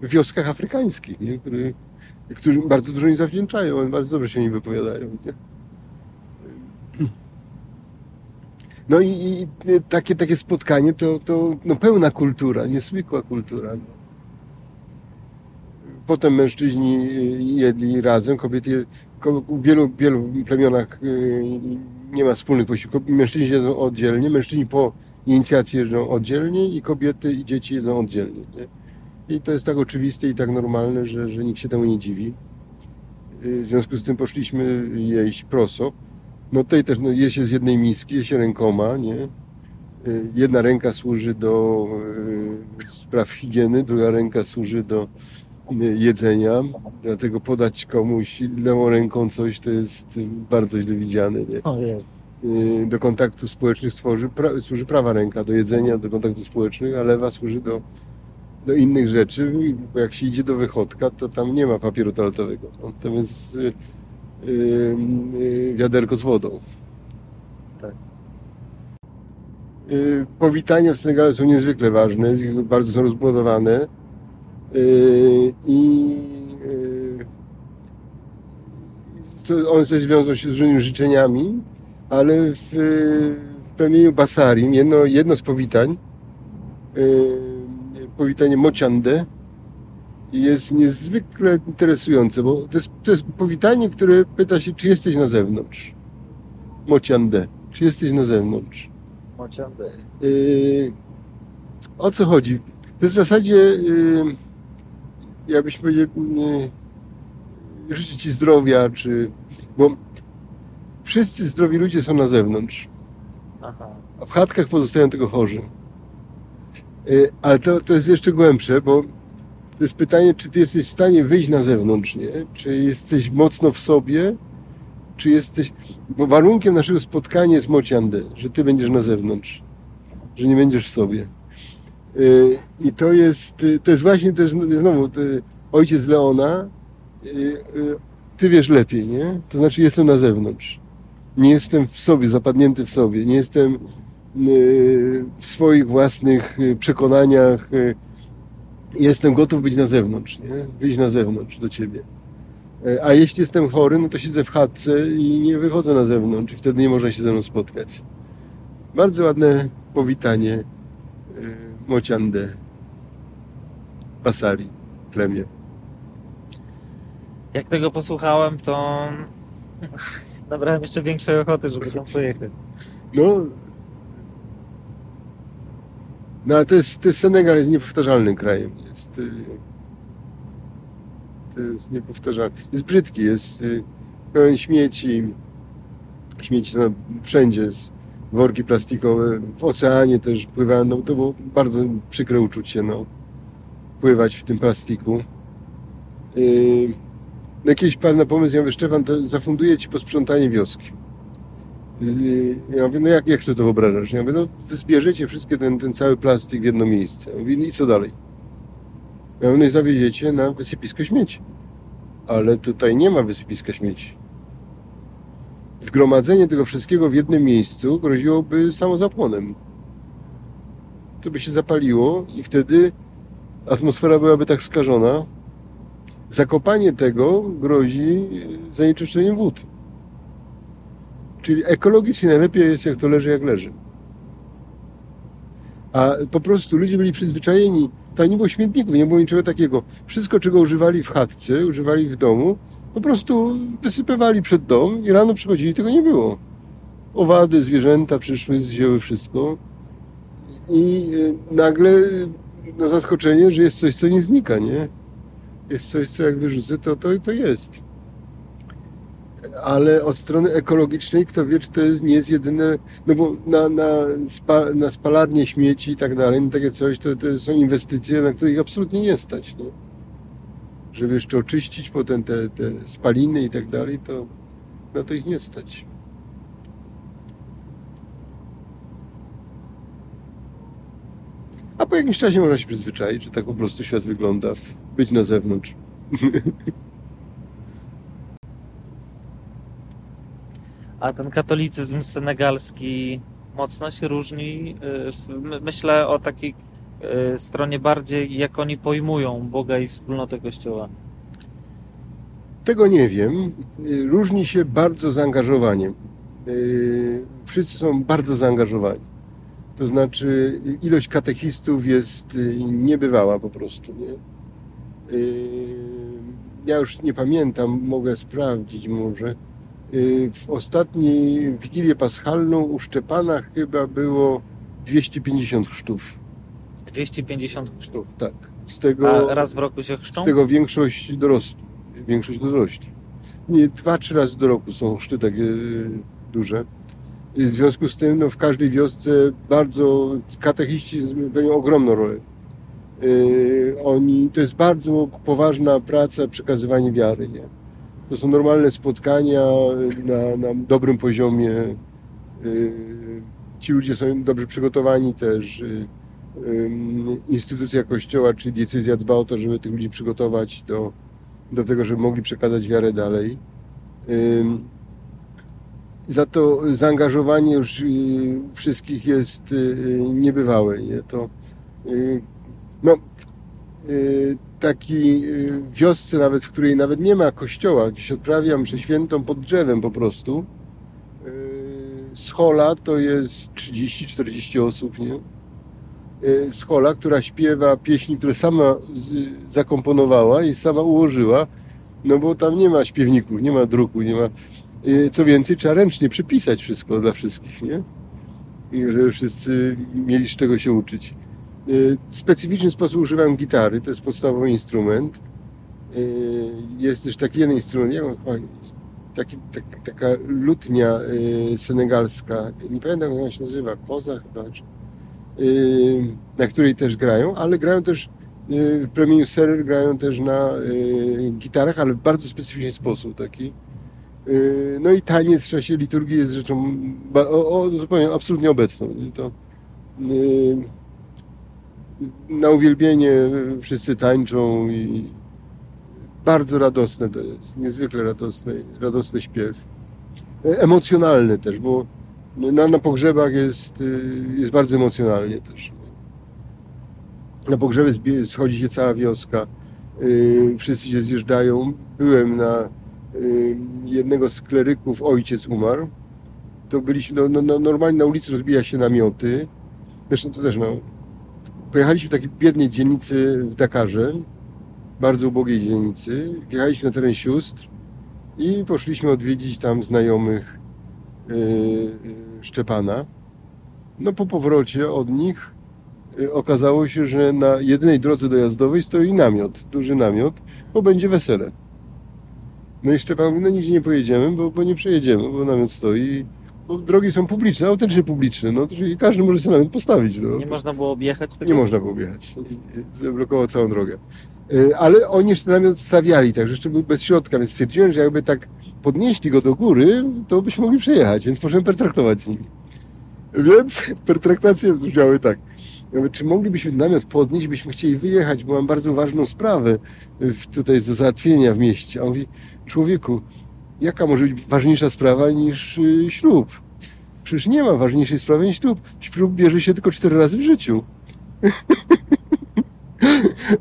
w wioskach afrykańskich, nie? Który, którzy bardzo dużo mi zawdzięczają, bardzo dobrze się mi wypowiadają. Nie? No i, i takie, takie spotkanie to, to no pełna kultura, niezwykła kultura. Potem mężczyźni jedli razem, kobiety w wielu, wielu plemionach y, nie ma wspólnych posiłków. Mężczyźni jedzą oddzielnie, mężczyźni po inicjacji jedzą oddzielnie i kobiety i dzieci jedzą oddzielnie. Nie? I to jest tak oczywiste i tak normalne, że, że nikt się temu nie dziwi. Y, W związku z tym poszliśmy jeść proso. No tutaj też no, je się z jednej miski, je się rękoma, nie? Y, Jedna ręka służy do y, spraw higieny, druga ręka służy do y, jedzenia. Dlatego podać komuś lewą ręką coś to jest bardzo źle widziane, nie? Do kontaktów społecznych stworzy, pra, służy prawa ręka do jedzenia, do kontaktów społecznych, a lewa służy do, do innych rzeczy. Bo jak się idzie do wychodka, to tam nie ma papieru toaletowego. No, Y, wiaderko z wodą. Tak. Y, powitania w Senegalu są niezwykle ważne, bardzo są rozbudowane. Y, I one też wiążą się z różnymi życzeniami, ale w, w plemieniu Basarim jedno, jedno z powitań, powitanie Mociande, jest niezwykle interesujące, bo to jest, to jest powitanie, które pyta się, czy jesteś na zewnątrz. Mociande, czy jesteś na zewnątrz. Mociądę. Yy, o co chodzi? To jest w zasadzie, yy, jakbyśmy powiedzieli, yy, życzę Ci zdrowia, czy, bo wszyscy zdrowi ludzie są na zewnątrz, Aha. a w chatkach pozostają tylko chorzy. Yy, ale to, to jest jeszcze głębsze, bo to jest pytanie, czy Ty jesteś w stanie wyjść na zewnątrz, nie? Czy jesteś mocno w sobie, czy jesteś... Bo warunkiem naszego spotkania jest mociande, że Ty będziesz na zewnątrz że nie będziesz w sobie. Y, I to jest, y, to jest właśnie też, no, znowu, ojciec Leona, y, ty wiesz lepiej, nie? To znaczy jestem na zewnątrz. Nie jestem w sobie, zapadnięty w sobie. Nie jestem w swoich własnych przekonaniach. Jestem gotów być na zewnątrz, nie? Wyjść na zewnątrz do ciebie. Y, A jeśli jestem chory, no to siedzę w chatce i nie wychodzę na zewnątrz i wtedy nie można się ze mną spotkać. Bardzo ładne powitanie y, Mociande Pasari, plemię. Jak tego posłuchałem, to nabrałem jeszcze większej ochoty, żeby tam pojechać. No, no ale to jest, to jest Senegal jest niepowtarzalnym krajem. Jest, y, to jest niepowtarzalny. Jest brzydki, jest y, pełen śmieci. Śmieci są wszędzie, worki plastikowe, w oceanie też pływają, no to było bardzo przykre uczucie, no, pływać w tym plastiku. Yy, no pan na pomysł, ja mówię, Szczepan, to zafunduję ci posprzątanie wioski. Yy, ja mówię, no jak, jak sobie to wyobrażasz? Ja mówię, no zbierzecie wszystkie ten, ten cały plastik w jedno miejsce. Ja mówię, no i co dalej? I zawiedziecie na wysypisko śmieci. Ale tutaj nie ma wysypiska śmieci. Zgromadzenie tego wszystkiego w jednym miejscu groziłoby samozapłonem. To by się zapaliło i wtedy atmosfera byłaby tak skażona. Zakopanie tego grozi zanieczyszczeniem wód. Czyli ekologicznie najlepiej jest, jak to leży, jak leży. A po prostu ludzie byli przyzwyczajeni, tam nie było śmietników, nie było niczego takiego. Wszystko, czego używali w chatce, używali w domu, po prostu wysypywali przed dom i rano przychodzili, tego nie było. Owady, zwierzęta przyszły, zjęły wszystko i e, nagle no zaskoczenie, że jest coś, co nie znika, nie? Jest coś, co jak wyrzucę, to, to, to jest. Ale od strony ekologicznej, kto wie, czy to jest, nie jest jedyne, no bo na, na, spa, na spalarnie śmieci i tak dalej, no takie coś, to, to są inwestycje, na których absolutnie nie stać, nie? Żeby jeszcze oczyścić potem te, te spaliny i tak dalej, to na to ich nie stać. A po jakimś czasie można się przyzwyczaić, że tak po prostu świat wygląda, być na zewnątrz. A ten katolicyzm senegalski mocno się różni. y, Myślę o takiej y, stronie bardziej, jak oni pojmują Boga i wspólnotę Kościoła. Tego nie wiem. Różni się bardzo zaangażowaniem. Yy, Wszyscy są bardzo zaangażowani. To znaczy ilość katechistów jest niebywała po prostu. Nie? Ja już nie pamiętam, mogę sprawdzić może. Yy, W ostatniej Wigilię Paschalną u Szczepana chyba było 250 chrztów. 250 chrztów. Tak. Z tego, A raz w roku się chrzczą? z tego większość dorośli. Większość dorośli. Nie, dwa, trzy razy do roku są chrzty takie y, duże. I w związku z tym no, w każdej wiosce bardzo katechiści pełnią ogromną rolę. Y, oni, to jest bardzo poważna praca przekazywanie wiary. Nie? To są normalne spotkania na, na dobrym poziomie. Y, Ci ludzie są dobrze przygotowani też. Y, Instytucja kościoła, czy decyzja dba o to, żeby tych ludzi przygotować do, do tego, żeby mogli przekazać wiarę dalej. Za to zaangażowanie już y, wszystkich jest y, niebywałe. Nie? To, y, no, y, taki y, wiosce nawet, w której nawet nie ma kościoła, gdzieś odprawiam mszę świętą pod drzewem po prostu. y, Schola to jest 30-40 osób, nie? Schola, która śpiewa pieśni, które sama zakomponowała i sama ułożyła, no bo tam nie ma śpiewników, nie ma druku, nie ma... Co więcej, trzeba ręcznie przypisać wszystko dla wszystkich, nie? I żeby wszyscy mieli z czego się uczyć. Y, W specyficzny sposób używam gitary, to jest podstawowy instrument. Y, Jest też taki jeden instrument, taki, tak, taka lutnia y, senegalska, nie pamiętam jak ona się nazywa, koza chyba, czy, y, na której też grają, ale grają też y, w plemieniu Serer grają też na y, gitarach, ale w bardzo specyficzny sposób taki. Y, No i taniec w czasie liturgii jest rzeczą o, o, zupełnie absolutnie obecną. To, y, na uwielbienie wszyscy tańczą i bardzo radosne to jest, niezwykle radosny, radosny śpiew. Emocjonalny też, bo na, na pogrzebach jest, y, jest bardzo emocjonalnie też. Na pogrzeby schodzi się cała wioska, y, wszyscy się zjeżdżają. Byłem na y, jednego z kleryków, ojciec umarł. To byliśmy, no, no, no, normalnie na ulicy rozbija się namioty. Zresztą to też no, Pojechaliśmy w takiej biednej dzielnicy w Dakarze, bardzo ubogiej dzielnicy. Wjechaliśmy na teren sióstr i poszliśmy odwiedzić tam znajomych yy, yy, Szczepana. No po powrocie od nich yy, okazało się, że na jedynej drodze dojazdowej stoi namiot, duży namiot, bo będzie wesele. No i Szczepan mówi, no nigdzie nie pojedziemy, bo, bo nie przejedziemy, bo namiot stoi. Bo drogi są publiczne, autentycznie publiczne, no czyli każdy może sobie namiot postawić. No. Nie można było objechać tego? Nie można było jechać. Zablokował całą drogę. Y, Ale oni jeszcze namiot stawiali, także jeszcze był bez środka, więc stwierdziłem, że jakby tak podnieśli go do góry, to byśmy mogli przejechać, więc poszedłem pertraktować z nimi. Więc pertraktacje brzmiały tak. Czy moglibyśmy namiot podnieść, byśmy chcieli wyjechać, bo mam bardzo ważną sprawę w, tutaj do załatwienia w mieście. A on mówi, człowieku, jaka może być ważniejsza sprawa niż y, ślub? Przecież nie ma ważniejszej sprawy niż ślub. Ślub bierze się tylko cztery razy w życiu.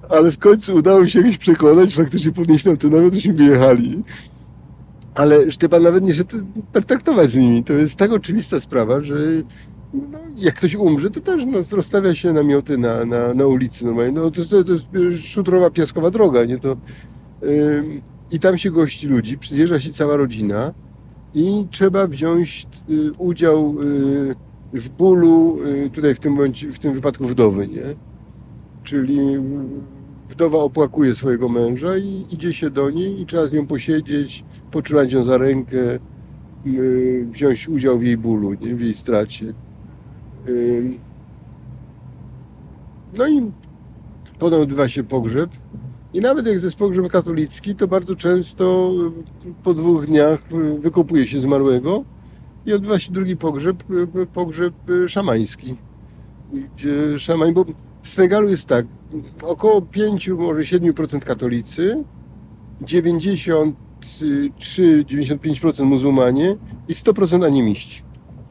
Ale w końcu udało mi się jakoś przekonać, faktycznie podnieść nam ten namiot, żeśmy wyjechali. Ale Szczepan nawet nie szedł pertraktować z nimi. To jest tak oczywista sprawa, że no, jak ktoś umrze, to też no, rozstawia się namioty na, na, na ulicy normalnie. No, to, to, to jest szutrowa, piaskowa droga, nie? To, ym, I tam się gości ludzi, przyjeżdża się cała rodzina i trzeba wziąć y, udział y, w bólu, y, tutaj w tym, bądź, w tym wypadku wdowy, nie? Czyli wdowa opłakuje swojego męża i idzie się do niej i trzeba z nią posiedzieć, potrzymać ją za rękę, wziąć udział w jej bólu, nie? w jej stracie. No i potem odbywa się pogrzeb. I nawet jak to jest pogrzeb katolicki, to bardzo często y, po dwóch dniach y, wykopuje się zmarłego i odbywa się drugi pogrzeb, y, pogrzeb szamański. Gdzie szamań, bo w Senegalu jest tak, około 5, może 7% katolicy, 93-95% muzułmanie i 100% animiści.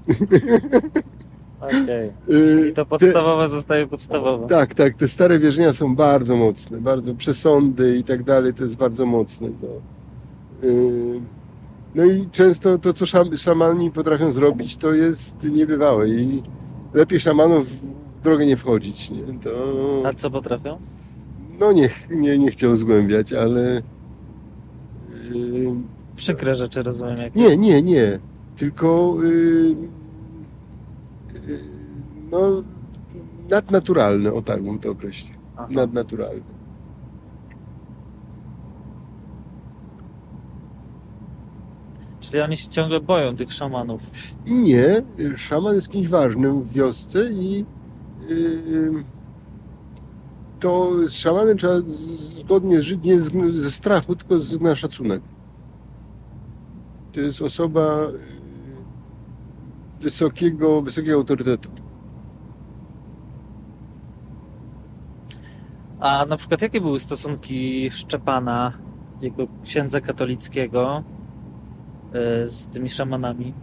Okej. Y, I to te- podstawowe zostaje podstawowe. Tak, tak, te stare wierzenia są bardzo mocne, bardzo przesądy i tak dalej, to jest bardzo mocne. No, Yy, no i często to, co szam, szamani potrafią zrobić, to jest niebywałe i lepiej szamanów w drogę nie wchodzić. Nie? To, A co potrafią? no nie, nie, nie chciał zgłębiać, ale yy, Przykre rzeczy rozumiem. Jak... nie, nie, nie, tylko yy, no nadnaturalne, o tak bym to określił. Aha. nadnaturalny. Czyli oni się ciągle boją tych szamanów. Nie, szaman jest kimś ważnym w wiosce i yy, to z szamanem trzeba z- zgodnie żyć nie ze strachu, tylko z, na szacunek. To jest osoba yy, wysokiego, wysokiego autorytetu. A na przykład jakie były stosunki Szczepana, jego księdza katolickiego e, z tymi szamanami?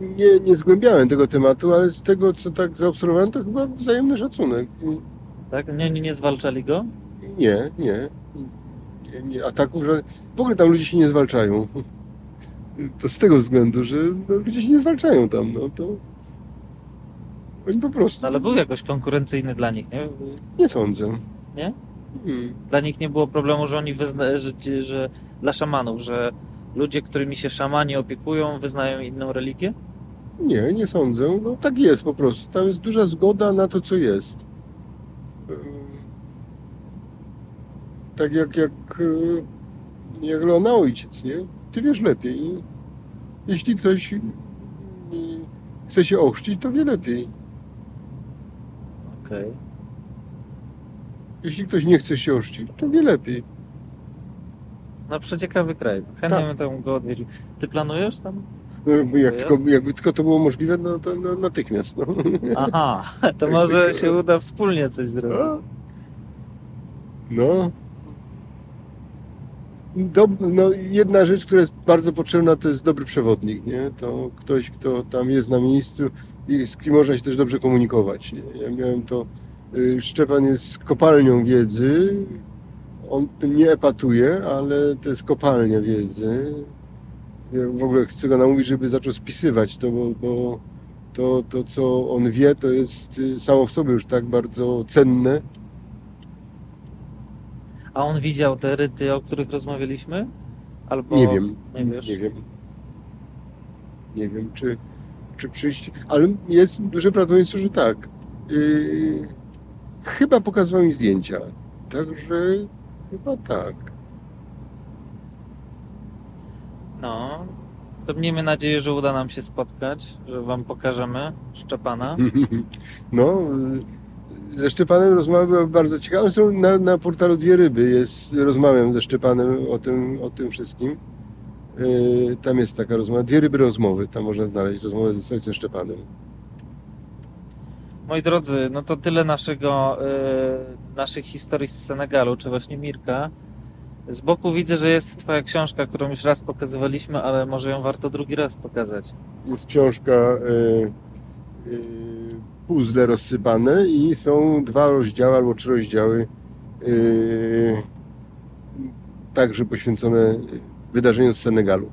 Nie, nie zgłębiałem tego tematu, ale z tego, co tak zaobserwowałem, to chyba wzajemny szacunek. Tak? Nie, nie, nie zwalczali go? Nie, nie. nie, nie ataków, że w ogóle tam ludzie się nie zwalczają. To z tego względu, że no, ludzie się nie zwalczają tam, no to oni po prostu No, ale był jakoś konkurencyjny dla nich, nie? nie sądzę. Nie? Hmm. Dla nich nie było problemu, że oni wyzna... że, że dla szamanów, że ludzie, którymi się szamani opiekują, wyznają inną religię? Nie, nie sądzę. No tak jest po prostu. Tam jest duża zgoda na to, co jest. Tak jak, jak, y, jak Leona ojciec, nie? Ty wiesz lepiej. Jeśli ktoś chce się ochrzcić, to wie lepiej. Okej. Jeśli ktoś nie chce się ochrzcić, to wie lepiej. No przeciekawy kraj. Chętnie Tak. bym tam go odwiedził. Ty planujesz tam? No, bo jak To tylko, jakby tylko to było możliwe, no to no, natychmiast. No. Aha, to może się uda wspólnie coś zrobić. No. Dob, no. Jedna rzecz, która jest bardzo potrzebna, to jest dobry przewodnik, nie? To ktoś, kto tam jest na miejscu i z kim można się też dobrze komunikować. Ja miałem to. y, Szczepan jest kopalnią wiedzy. On nie epatuje, ale to jest kopalnia wiedzy. Ja w ogóle chcę go namówić, żeby zaczął spisywać to, bo, bo to, to, co on wie, to jest y, samo w sobie już tak bardzo cenne. A on widział te ryty, o których rozmawialiśmy? Albo... Nie wiem. Nie? Nie wiem. Nie wiem, czy, czy przyjść. Ale jest duże prawdopodobieństwo, że tak. Yy, chyba pokazywał mi zdjęcia. Także chyba tak. No, to miejmy nadzieję, że uda nam się spotkać, że wam pokażemy Szczepana. No, y, ze Szczepanem rozmowa była bardzo ciekawa. Na, na portalu Dwie Ryby jest, rozmawiam ze Szczepanem o tym, o tym wszystkim. Y, Tam jest taka rozmowa, Dwie Ryby rozmowy, tam można znaleźć rozmowę z ojcem Szczepanem. Moi drodzy, no to tyle naszego, y, naszych historii z Senegalu, czy właśnie Mirka. Z boku widzę, że jest twoja książka, którą już raz pokazywaliśmy, ale może ją warto drugi raz pokazać. Jest książka y, y, puzzle rozsypane i są dwa rozdziały albo trzy rozdziały y, także poświęcone wydarzeniom z Senegalu.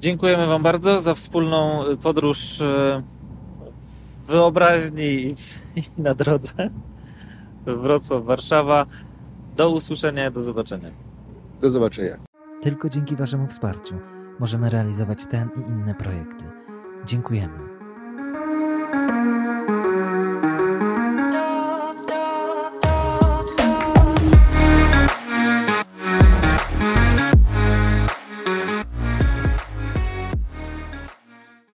Dziękujemy wam bardzo za wspólną y, podróż y, wyobraźni i, i na drodze. Wrocław, Warszawa. Do usłyszenia, do zobaczenia. Do zobaczenia. Tylko dzięki Waszemu wsparciu możemy realizować ten i inne projekty. Dziękujemy.